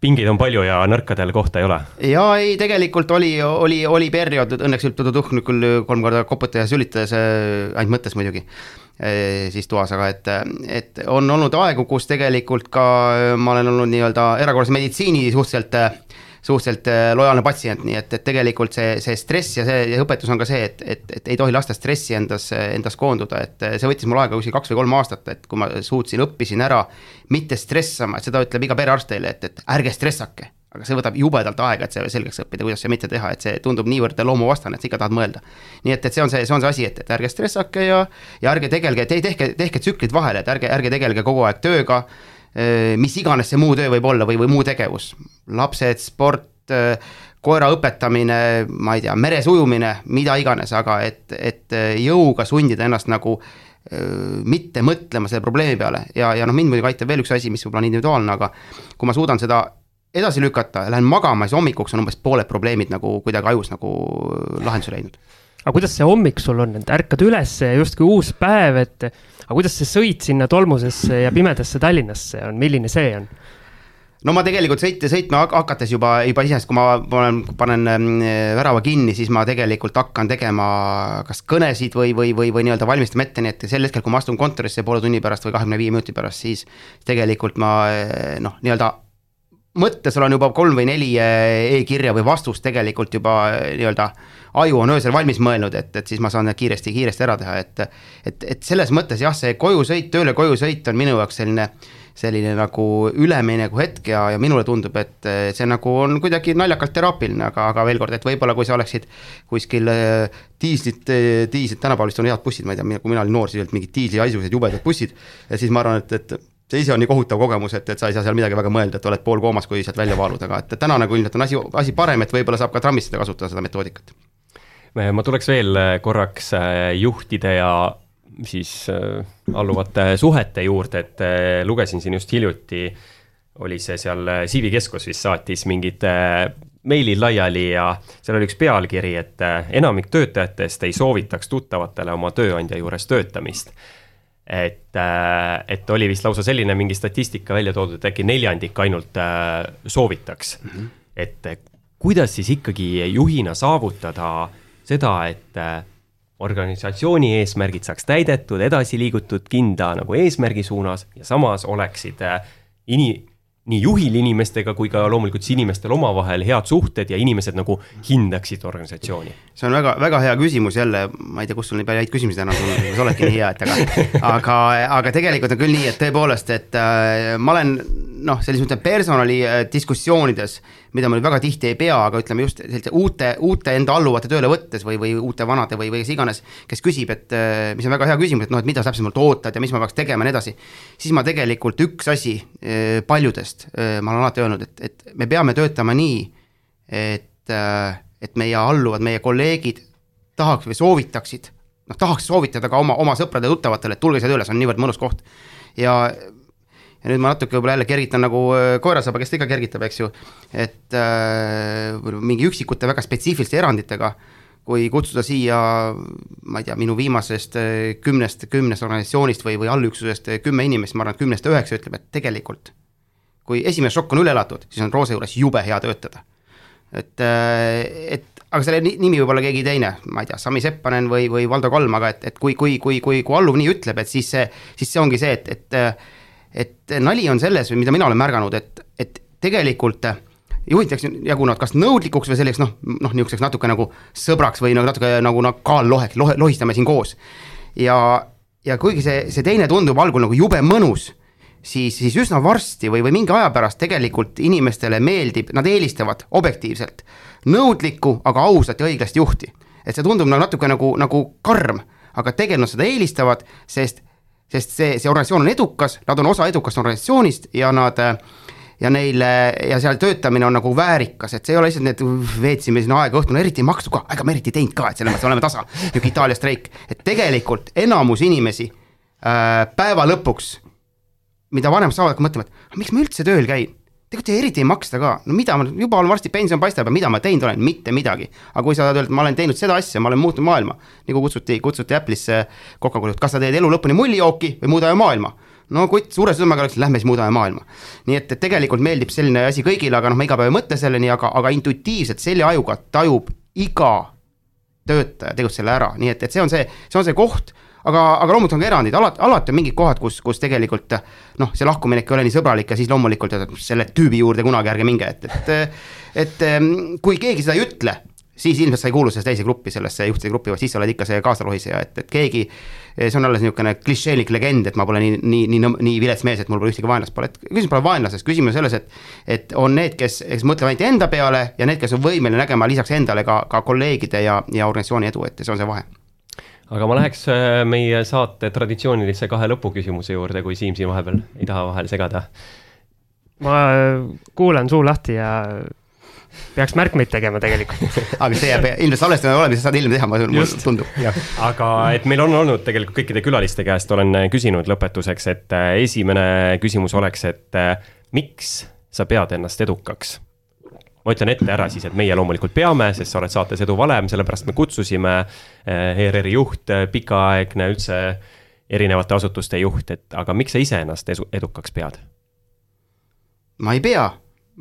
pingeid on palju ja nõrkadel kohta ei ole. ja ei, tegelikult oli, oli, oli periood, õnneks nüüd nüüd küll kolm korda koputades, sülitades äh,, ainult mõttes muidugi siis toas, aga et, et on olnud aegu, kus tegelikult ka ma olen olnud nii-öelda erakorralise meditsiini suhteliselt suhteliselt lojaalne patsient, nii et, et tegelikult see, see stress ja see ja õpetus on ka see, et, et, et ei tohi lasta stressi endas, endas koonduda, et see võttis mul aega kuskil kaks või kolm aastat, et kui ma suutsin, õppisin ära mitte stressama, seda ütleb iga perearst teile, et, et ärge stressake aga see võtab jubedalt aega, et see selgeks õppida, kuidas seda mitte teha, et see tundub niivõrd loomuvastane, et sa ikka tahad mõelda. nii et, et see on see, see on see asi, et, et ärge stressake ja, ja ärge tegelge, te tehke, tehke tsüklid vahele, et ärge, ärge tegelge kogu aeg tööga. Mis iganes see muu töö võib olla või, või muu tegevus, lapsed, sport, koera õpetamine, ma ei tea, meres ujumine, mida iganes, aga et, et jõuga sundida ennast nagu mitte mõtlema selle probleemi peale ja, ja noh, mind muidugi aitab veel üks asi, mis võib-olla on individuaalne, aga kui ma suudan seda edasi lükata, lähen magama, siis hommikuks on umbes pooled probleemid nagu kuidagi ajus nagu lahenduse leidnud. Aga kuidas see hommik sul on, et ärkad üles justkui uus päev, et aga kuidas see sõit sinna tolmusesse ja pimedasse Tallinnasse on, milline see on? no ma tegelikult sõita, sõitma hakates juba, juba iseenesest, kui ma panen, panen värava kinni, siis ma tegelikult hakkan tegema kas kõnesid või, või, või, või nii-öelda valmistama ette, nii et sel hetkel, kui ma astun kontorisse poole tunni pärast või kahekümne viie minuti pärast, siis tegelikult ma noh, nii-öelda mõttes olen juba kolm või neli eh, e-kirja või vastust tegelikult juba eh, nii-öelda aju on öösel valmis mõelnud, et, et siis ma saan need kiiresti, kiiresti ära teha, et et, et selles mõttes jah, see kojusõit, tööle kojusõit on minu jaoks selline selline nagu ülemineku hetk ja, ja minule tundub, et eh, see nagu on kuidagi naljakalt teraapiline, aga, aga veel kord, et võib-olla kui sa oleksid kuskil diislit, diislit, tänapäeval vist on head bussid, ma ei tea, kui mina olin noor, siis olid mingid diislihaisused jubedad bussid siis ma arvan, et, et see ise on nii kohutav kogemus, et, et sa ei saa seal midagi väga mõelda, et oled poolkoomas, kui sealt välja vaalud, aga et täna nagu ilmselt on asi, asi parem, et võib-olla saab ka trammis seda kasutada, seda metoodikat. ma tuleks veel äh, korraks äh, juhtide ja siis alluvate suhete juurde, et lugesin siin just hiljuti, oli see seal Siivi keskus vist saatis mingid meilid laiali ja seal oli üks pealkiri, et enamik töötajatest ei soovitaks tuttavatele oma tööandja juures töötamist et, äh, et oli vist lausa selline mingi statistika välja toodud, et äkki neljandik ainult äh, soovitaks mm. -hmm. et äh, kuidas siis ikkagi juhina saavutada seda, et organisatsiooni eesmärgid saaks täidetud, edasi liigutud kindla nagu eesmärgi suunas ja samas oleksid ini-, nii juhil inimestega kui ka loomulikult siis inimestel omavahel head suhted ja inimesed nagu hindaksid organisatsiooni? see on väga, väga hea küsimus jälle, ma ei tea, kust sul nii palju häid küsimusi täna tulnud, sa oledki nii hea, et aga aga, aga tegelikult on küll nii, et tõepoolest, et äh, ma olen noh, selles mõttes personali äh, diskussioonides äh, mida ma nüüd väga tihti ei pea, aga ütleme just selliste uute, uute enda alluvate tööle võttes või, või uute vanade või, või kes iganes, kes küsib, et äh, mis on väga hea küsimus, et noh, et mida sa täpsemalt ootad ja mis ma peaks tegema ja nii edasi. siis ma tegelikult üks asi äh, paljudest, äh, ma olen alati öelnud, et, et me peame töötama nii, et, et meie alluvad, meie kolleegid tahaks või soovitaksid, noh, tahaks soovitada ka oma, oma sõpradele-tuttavatele, et tulge siia tööle, see on niivõrd mõnus koht. ja ja nüüd ma natuke võib-olla jälle kergitan nagu äh, koerasaba, kes ta ikka kergitab, eks ju, et äh, mingi üksikute väga spetsiifiliste eranditega, kui kutsuda siia, ma ei tea, minu viimasest äh, kümnest, kümnest organisatsioonist või, või allüksusest äh, kümme inimest, ma arvan, et kümnest üheksa ütleb, et tegelikult kui esimene šokk on üle elatud, siis on Roose juures jube hea töötada. et, et aga selle nimi võib olla keegi teine, ma ei tea, Sami Seppanen või, või Valdo Kalm, aga et, et kui, kui, kui, kui, kui alluv nii ütleb, et siis see, siis see ongi see, et, et et nali on selles, mida mina olen märganud, et, et tegelikult juhitakse, jagunevad kas nõudlikuks või selliseks noh, noh niisuguseks natuke nagu sõbraks või nagu natuke nagu noh, kaalloheks, lohe, lohistame siin koos. ja, ja kuigi see, see teine tundub algul nagu jube mõnus, siis, siis üsna varsti või, või mingi aja pärast tegelikult inimestele meeldib, nad eelistavad objektiivselt nõudlikku, aga ausat ja õiglast juhti. et see tundub nagu natuke nagu, nagu karm, aga tegelikult nad seda eelistavad, sest sest see, see organisatsioon on edukas, nad on osa edukast organisatsioonist ja nad ja neil ja seal töötamine on nagu väärikas, et see ei ole lihtsalt need, veetsime siin aega õhtul, eriti ei makstud ka, ega me eriti ei teinud ka, et selles mõttes oleme tasa, niisugune Itaalia streik, et tegelikult enamus inimesi äh, päeva lõpuks, mida vanemad saavad hakka mõtlema, et miks ma üldse tööl käin tegelikult eriti ei maksta ka, no mida ma, juba on varsti pension paistab ja mida ma teinud olen, mitte midagi. aga kui sa tahad öelda, et ma olen teinud seda asja, ma olen muutnud maailma, nagu kutsuti, kutsuti Apple'isse Coca-Cola, kas sa teed elu lõpuni mullijooki või muudame maailma no kutt, suure südamega oleks, lähme siis muudame maailma. nii et, et tegelikult meeldib selline asi kõigile, aga noh, ma iga päev ei mõtle selleni, aga, aga intuitiivselt selle ajuga tajub iga töötaja tegutseb selle ära, nii et, et see on see, see on see koht, aga, aga loomulikult on ka erandid, alati, alati on mingid kohad, kus, kus tegelikult noh, see lahkuminek ei ole nii sõbralik ja siis loomulikult selle tüübi juurde kunagi ärge minge, et, et. et kui keegi seda ei ütle, siis ilmselt sa ei kuulu sellesse teise gruppi, sellesse juhtide gruppi, vaid siis sa oled ikka see kaasalohiseja, et, et keegi. see on alles niisugune klišeelik legend, et ma pole nii, nii, nii, nii vilets mees, et mul pole ühtegi vaenlast pole, et küsimus pole vaenlases, küsimus on selles, et. et on need, kes, kes mõtlevad ainult enda peale ja need, kes on võimeline nägema lisaks endale ka, ka kolleegide ja, ja organisatsiooni edu, et see on see vahe aga ma läheks äh, meie saate traditsioonilise kahe lõpuküsimuse juurde, kui Siim siin vahepeal ei taha vahele segada. ma äh, kuulan suu lahti ja peaks märkmeid tegema tegelikult aga see jääb ilmselt salvestamine olemas, saad hiljem teha, mulle tundub. aga et meil on olnud tegelikult kõikide külaliste käest olen küsinud lõpetuseks, et äh, esimene küsimus oleks, et miks sa pead ennast edukaks? Ma ütlen ette ära siis, et meie loomulikult peame, sest sa oled saates Edu valem, sellepärast me kutsusime eh, ERR-i juht, eh, pikaaegne üldse erinevate asutuste juht, et aga miks sa ise ennast edu, edukaks pead? ma ei pea,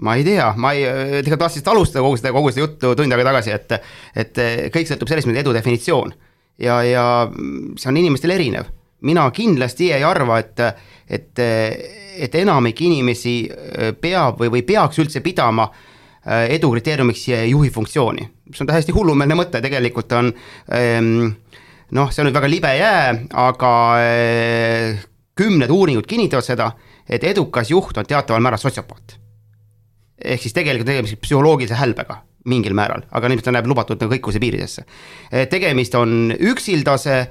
ma ei tea, ma ei, tegelikult tahtsin alustada kogu seda, kogu seda juttu tund aega tagasi, et, et kõik sõltub sellest, milline edu definitsioon. ja, ja see on inimestel erinev, mina kindlasti ei arva, et, et, et enamik inimesi peab või, või peaks üldse pidama Äh, edu kriteeriumiks juhi funktsiooni, mis on täiesti hullumeelne mõte, tegelikult on ähm, noh, see on nüüd väga libe jää, aga äh, kümned uuringud kinnitavad seda, et edukas juht on teataval määral sotsiopaat. ehk siis tegelikult tegemist psühholoogilise hälbega mingil määral, aga ilmselt ta näeb lubatud nagu kõikuse piiridesse. Äh, tegemist on üksildase,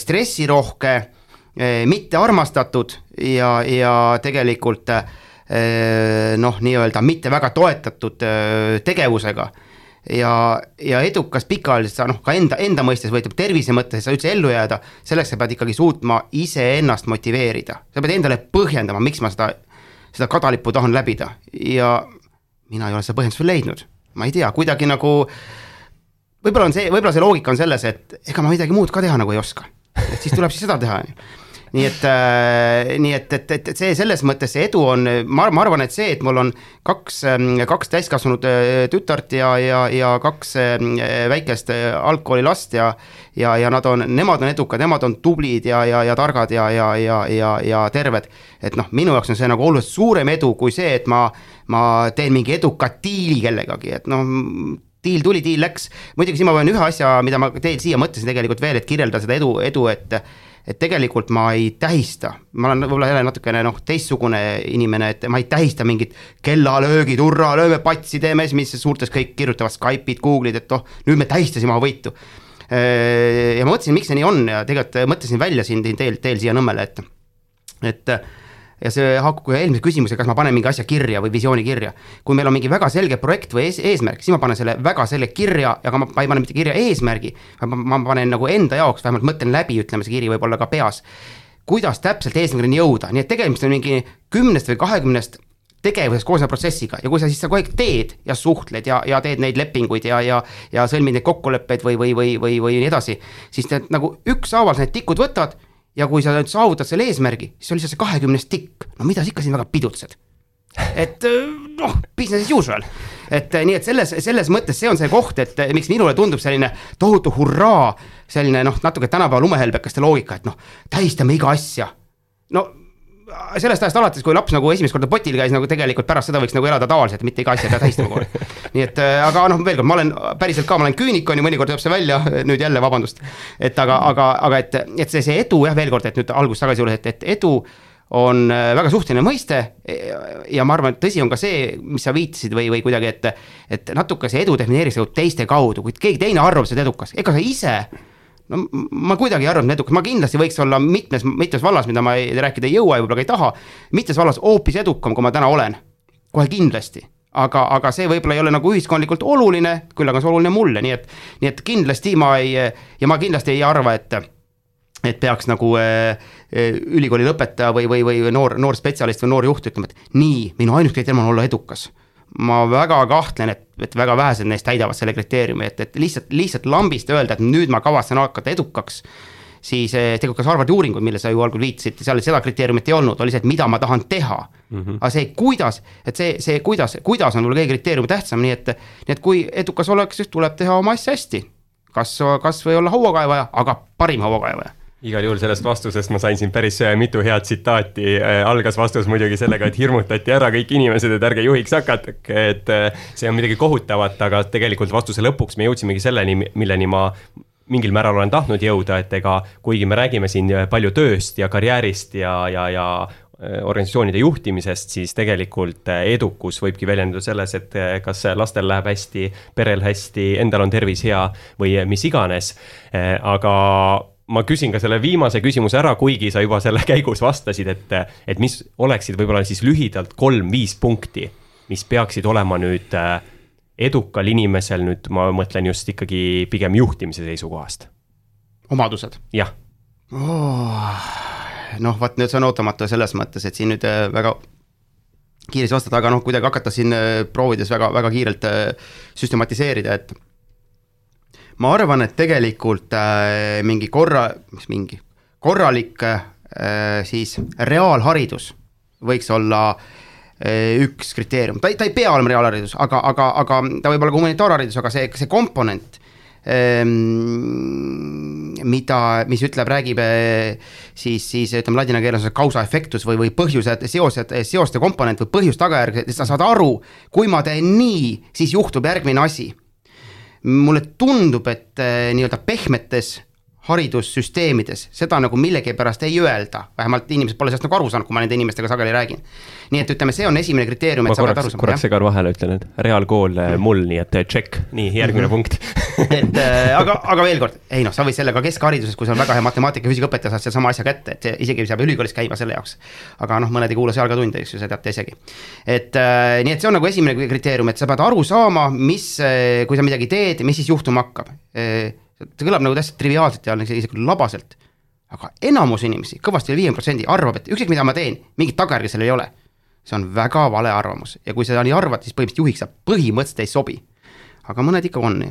stressirohke, mitte armastatud ja, ja tegelikult äh, Äh, noh, nii-öelda mitte väga toetatud äh, tegevusega ja, ja edukas pikaajaliselt sa noh, ka enda, enda mõistes või ütleme tervise mõttes, sa üldse ellu jääda, selleks sa pead ikkagi suutma iseennast motiveerida. sa pead endale põhjendama, miks ma seda, seda kadalippu tahan läbida ja mina ei ole seda põhjendust veel leidnud, ma ei tea, kuidagi nagu võib-olla on see, võib-olla see loogika on selles, et ega ma midagi muud ka teha nagu ei oska. et siis tuleb siis seda teha, on ju nii et äh,, nii et, et, et, see selles mõttes see edu on, ma, ma arvan, et see, et mul on kaks, ähm, kaks täiskasvanud äh, tütart ja, ja, ja kaks äh, väikest äh, algkoolilast ja ja, ja nad on, nemad on edukad, nemad on tublid ja, ja, ja targad ja, ja, ja, ja, ja terved. et noh, minu jaoks on see nagu oluliselt suurem edu kui see, et ma, ma teen mingi eduka diili kellegagi, et noh, diil tuli, diil läks. muidugi siin ma pean ühe asja, mida ma teil siia mõtlesin tegelikult veel, et kirjeldada seda edu, edu, et et tegelikult ma ei tähista, ma olen võib-olla jälle natukene noh, teistsugune inimene, et ma ei tähista mingit kellalöögid, hurraa, lööme patsi, teeme, mis suurtes kõik kirjutavad Skype'id, Google'id, et oh, nüüd me tähistasime oma võitu. ja ma mõtlesin, miks see nii on ja tegelikult mõtlesin välja siin teel, teel siia Nõmmele, et, et ja see haakub ka eelmise küsimusega, kas ma panen mingi asja kirja või visiooni kirja. kui meil on mingi väga selge projekt või ees, eesmärk, siis ma panen selle väga selge kirja, aga ma, ma ei pane mitte kirja eesmärgi, vaid ma, ma panen nagu enda jaoks, vähemalt mõtlen läbi, ütleme, see kiri võib olla ka peas. kuidas täpselt eesmärgini jõuda, nii et tegemist on mingi kümnest või kahekümnest tegevusest koosneva protsessiga ja kui sa siis sa kogu aeg teed ja suhtled ja, ja teed neid lepinguid ja, ja ja sõlmid neid kokkuleppeid või, või, või, või, või nii edasi, siis need nagu ükshaaval need tikud võtavad ja kui sa nüüd saavutad selle eesmärgi, siis on lihtsalt see kahekümnes tikk, no mida sa ikka siin väga pidutsed. et äh, noh, business as usual, et äh, nii, et selles, selles mõttes see on see koht, et äh, miks minule tundub selline tohutu hurraa, selline noh, natuke tänapäeva lumehelbekaste loogika, et noh, tähistame iga asja. no sellest ajast alates, kui laps nagu esimest korda potil käis, nagu tegelikult pärast seda võiks nagu elada tavaliselt, mitte iga asja ei pea tähistama kogu aeg. nii et äh, aga noh, veel kord, ma olen päriselt ka, ma olen küünik, on ju, mõnikord tuleb see välja, nüüd jälle vabandust. et aga, aga, aga et, et see, see edu jah, veel kord, et nüüd algusest tagasi juurde, et, et edu on äh, väga suhteline mõiste ja ma arvan, et tõsi on ka see, mis sa viitasid või, või kuidagi, et, et natuke see edu defineeritakse nagu teiste kaudu, kui keegi teine arvab, sa oled edukas, ega sa ise no ma kuidagi ei arva, et edukas, ma kindlasti võiks olla mitmes, mitmes vallas, mida ma ei, rääkida ei jõua ja võib-olla ka ei taha, mitmes vallas hoopis edukam, kui ma täna olen. kohe kindlasti, aga, aga see võib-olla ei ole nagu ühiskondlikult oluline, küll aga see oluline mulle, nii et, nii et kindlasti ma ei, ja ma kindlasti ei arva, et et peaks nagu äh, ülikooli lõpetaja või, või, või noor, noor spetsialist või noor juht ütlema, et nii, minu ainus kriteerium on olla edukas ma väga kahtlen, et, et väga vähesed neist täidavad selle kriteeriumi, et, et lihtsalt, lihtsalt lambist öelda, et nüüd ma kavatsen hakata edukaks, siis eh, tegelikult kas Harvardi uuringud, mille sa ju algul viitasid, seal seda kriteeriumit ei olnud, oli see, et mida ma tahan teha mm. -hmm. aga see, kuidas, et see, see, kuidas, kuidas on võib-olla kõige kriteerium tähtsam, nii et, nii et kui edukas oleks, siis tuleb teha oma asja hästi. kas, kas või olla hauakaevaja, aga parim hauakaevaja igal juhul sellest vastusest ma sain siin päris äh, mitu head tsitaati. Äh, algas vastus muidugi sellega, et hirmutati ära kõik inimesed, et ärge juhiks hakake, et äh, see on midagi kohutavat, aga tegelikult vastuse lõpuks me jõudsimegi selleni, milleni ma mingil määral olen tahtnud jõuda, et ega kuigi me räägime siin palju tööst ja karjäärist ja, ja, ja organisatsioonide juhtimisest, siis tegelikult edukus võibki väljenduda selles, et kas lastel läheb hästi, perel hästi, endal on tervis hea või mis iganes. aga ma küsin ka selle viimase küsimuse ära, kuigi sa juba selle käigus vastasid, et, et mis oleksid võib-olla siis lühidalt kolm-viis punkti, mis peaksid olema nüüd äh, edukal inimesel, nüüd ma mõtlen just ikkagi pigem juhtimise seisukohast. omadused? jah oh,. noh, vaat nüüd see on ootamatu selles mõttes, et siin nüüd äh, väga kiiresti vastata, aga noh, kuidagi hakata siin äh, proovides väga, väga kiirelt süstematiseerida, et ma arvan, et tegelikult äh, mingi korra, mis mingi, korralik äh, siis reaalharidus võiks olla äh, üks kriteerium, ta ei, ta ei pea olema reaalharidus, aga, aga, aga ta võib olla ka humanitaarharidus, aga see, see komponent ähm, mida, mis ütleb, räägib äh, siis, siis ütleme ladina keeles causa effectus või, või põhjused, seosed, seoste komponent või põhjus-tagajärg, et sa saad aru, kui ma teen nii, siis juhtub järgmine asi mulle tundub, et äh, nii-öelda pehmetes haridussüsteemides seda nagu millegipärast ei öelda, vähemalt inimesed pole sellest nagu aru saanud, kui ma nende inimestega sageli räägin. nii et ütleme, see on esimene kriteerium, et sa pead aru saama. korraks segan vahele, ütlen, et reaalkool mm. mul, nii et check, nii järgmine mm -hmm. punkt et äh, aga, aga veel kord, ei noh, sa võid sellega keskhariduses, kui sul on väga hea matemaatika, füüsikaõpetaja, saad sedasama asja kätte, et isegi ei pea ülikoolis käima selle jaoks. aga noh, mõned ei kuula seal ka tunde, eks ju, seda teate isegi. et äh, nii, et see on nagu esimene kriteerium, et sa pead aru saama, mis, äh, kui sa midagi teed, mis siis juhtuma hakkab äh, see kõlab nagu täiesti triviaalselt ja isegi labaselt. aga enamus inimesi, kõvasti üle viiekümne protsendi arvab, et ükskõik, mida ma teen, mingit tagajärge sellel ei ole. see on väga vale arvamus ja kui sa nii arvad, siis põhimõtteliselt juhiks sa põhimõtteliselt ei sobi. aga mõned ikka on,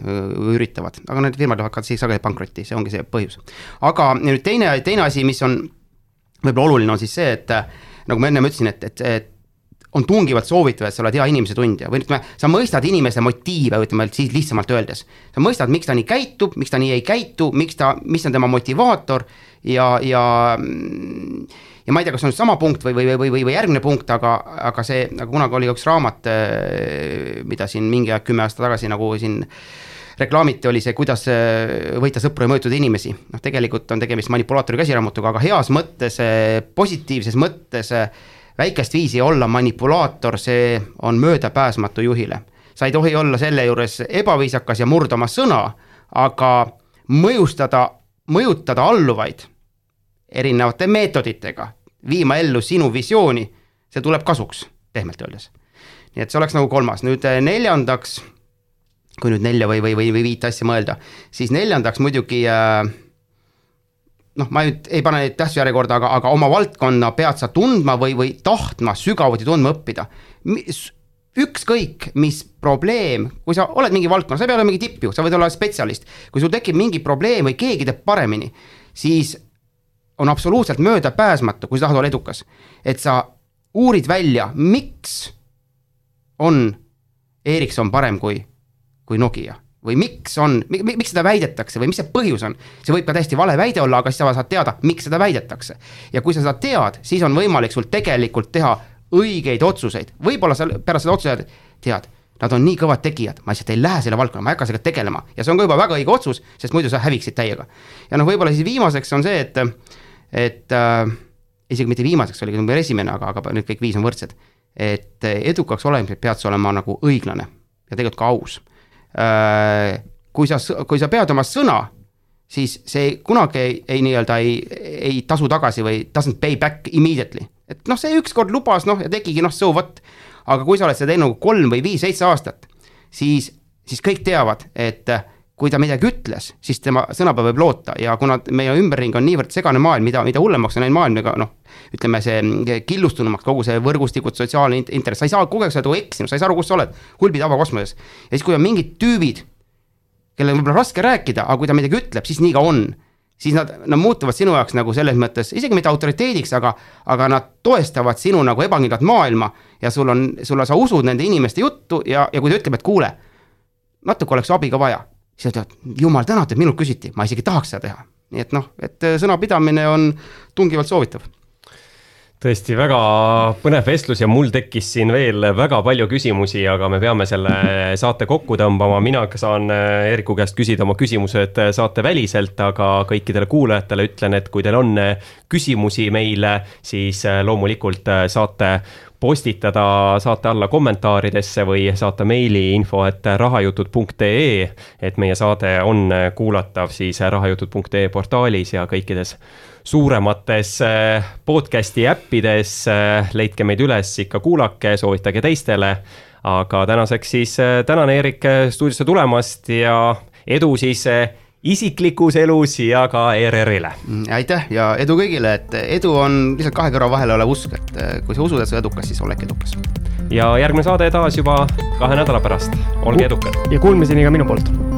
üritavad, aga need firmad ka siis sageli pankrotti, see ongi see põhjus. aga nüüd teine, teine asi, mis on võib-olla oluline, on siis see, et nagu ma ennem ütlesin, et, et, et on tungivalt soovitav, et sa oled hea inimese tundja või ütleme, sa mõistad inimese motiive, ütleme siis lihtsamalt öeldes. sa mõistad, miks ta nii käitub, miks ta nii ei käitu, miks ta, mis on tema motivaator ja, ja ja ma ei tea, kas on sama punkt või, või, või, või, või järgmine punkt, aga, aga see, nagu kunagi oli üks raamat, eh, mida siin mingi aeg, kümme aastat tagasi nagu siin reklaamiti, oli see, kuidas eh, võita sõpru ja mõjutada inimesi. noh, tegelikult on tegemist manipulaatori käsiraamatuga, aga heas mõttes, eh, positiivses mõttes väikest viisi olla manipulaator, see on möödapääsmatu juhile. sa ei tohi olla selle juures ebaviisakas ja murda oma sõna, aga mõjustada, mõjutada alluvaid erinevate meetoditega, viima ellu sinu visiooni, see tuleb kasuks, pehmelt öeldes. nii et see oleks nagu kolmas, nüüd eh, neljandaks, kui nüüd nelja või, või, või, või viite asja mõelda, siis neljandaks muidugi äh, noh, ma nüüd ei pane neid tähtsuse järjekorda, aga, aga oma valdkonna pead sa tundma või, või tahtma sügavuti tundma õppida. ükskõik, mis probleem, kui sa oled mingi valdkonna, sa ei pea olema mingi tippjuht, sa võid olla spetsialist. kui sul tekib mingi probleem või keegi teeb paremini, siis on absoluutselt möödapääsmatu, kui sa tahad olla edukas. et sa uurid välja, miks on Ericsson parem kui, kui Nokia või miks on, miks seda väidetakse või mis see põhjus on. see võib ka täiesti vale väide olla, aga siis sa saad teada, miks seda väidetakse. ja kui sa seda tead, siis on võimalik sul tegelikult teha õigeid otsuseid, võib-olla sa pärast seda otsuse tead, nad on nii kõvad tegijad, ma lihtsalt ei lähe selle valdkonna, ma ei hakka sellega tegelema ja see on ka juba väga õige otsus, sest muidu sa häviksid täiega. ja noh, võib-olla siis viimaseks on see, et, et äh, isegi mitte viimaseks, oli number esimene, aga, aga nüüd kõik viis on võrdsed. et edukaks olemisel pead sa olema nagu õiglane ja tegelikult ka aus kui sa, kui sa pead oma sõna, siis see kunagi ei, ei nii-öelda ei, ei tasu tagasi või doesn't pay back immediately. et noh, see ükskord lubas, noh ja tegigi, noh so what. aga kui sa oled seda teinud kolm või viis, seitse aastat, siis, siis kõik teavad, et kui ta midagi ütles, siis tema sõnapäev võib loota ja kuna meie ümberring on niivõrd segane maailm, mida, mida hullemaks on läinud maailm, ega noh, ütleme see killustunumaks, kogu see võrgustikud, sotsiaalne internet, sa ei saa kogu aeg nagu eksinud, sa ei saa aru, kus sa oled, hulbid avakosmoses. ja siis, kui on mingid tüübid, kellega võib-olla raske rääkida, aga kui ta midagi ütleb, siis nii ka on. siis nad, nad muutuvad sinu jaoks nagu selles mõttes, isegi mitte autoriteediks, aga, aga nad toestavad sinu nagu ebakindlat maailma ja sul on, sulle, sa usud nende inimeste juttu ja, ja kui ta ütleb, et kuule, natuke oleks abi ka vaja siis nad ütlevad, jumal tänatud, minult küsiti, ma isegi tahaks seda teha. nii et noh, et sõnapidamine on tungivalt soovitav tõesti väga põnev vestlus ja mul tekkis siin veel väga palju küsimusi, aga me peame selle saate kokku tõmbama, mina saan äh, Eeriku käest küsida oma küsimused äh, saateväliselt, aga kõikidele kuulajatele ütlen, et kui teil on äh, küsimusi meile, siis loomulikult saate postitada saate alla kommentaaridesse või saata meili info, et rahajutud.ee, et meie saade on kuulatav siis rahajutud.ee portaalis ja kõikides suuremates äh, podcast'i äppides, äh, leidke meid üles, ikka kuulake, soovitage teistele. aga tänaseks siis äh, tänan, Eerik, stuudiosse tulemast ja edu siis isiklikus elus ja ka ERR-ile. Mm, aitäh ja edu kõigile, et edu on lihtsalt kahe kõrva vahel olev usk, et kui sa usud, et sa oled edukas, siis oledki edukas. ja järgmine saade taas juba kahe nädala pärast, olge edukad. ja kuulmiseni ka minu poolt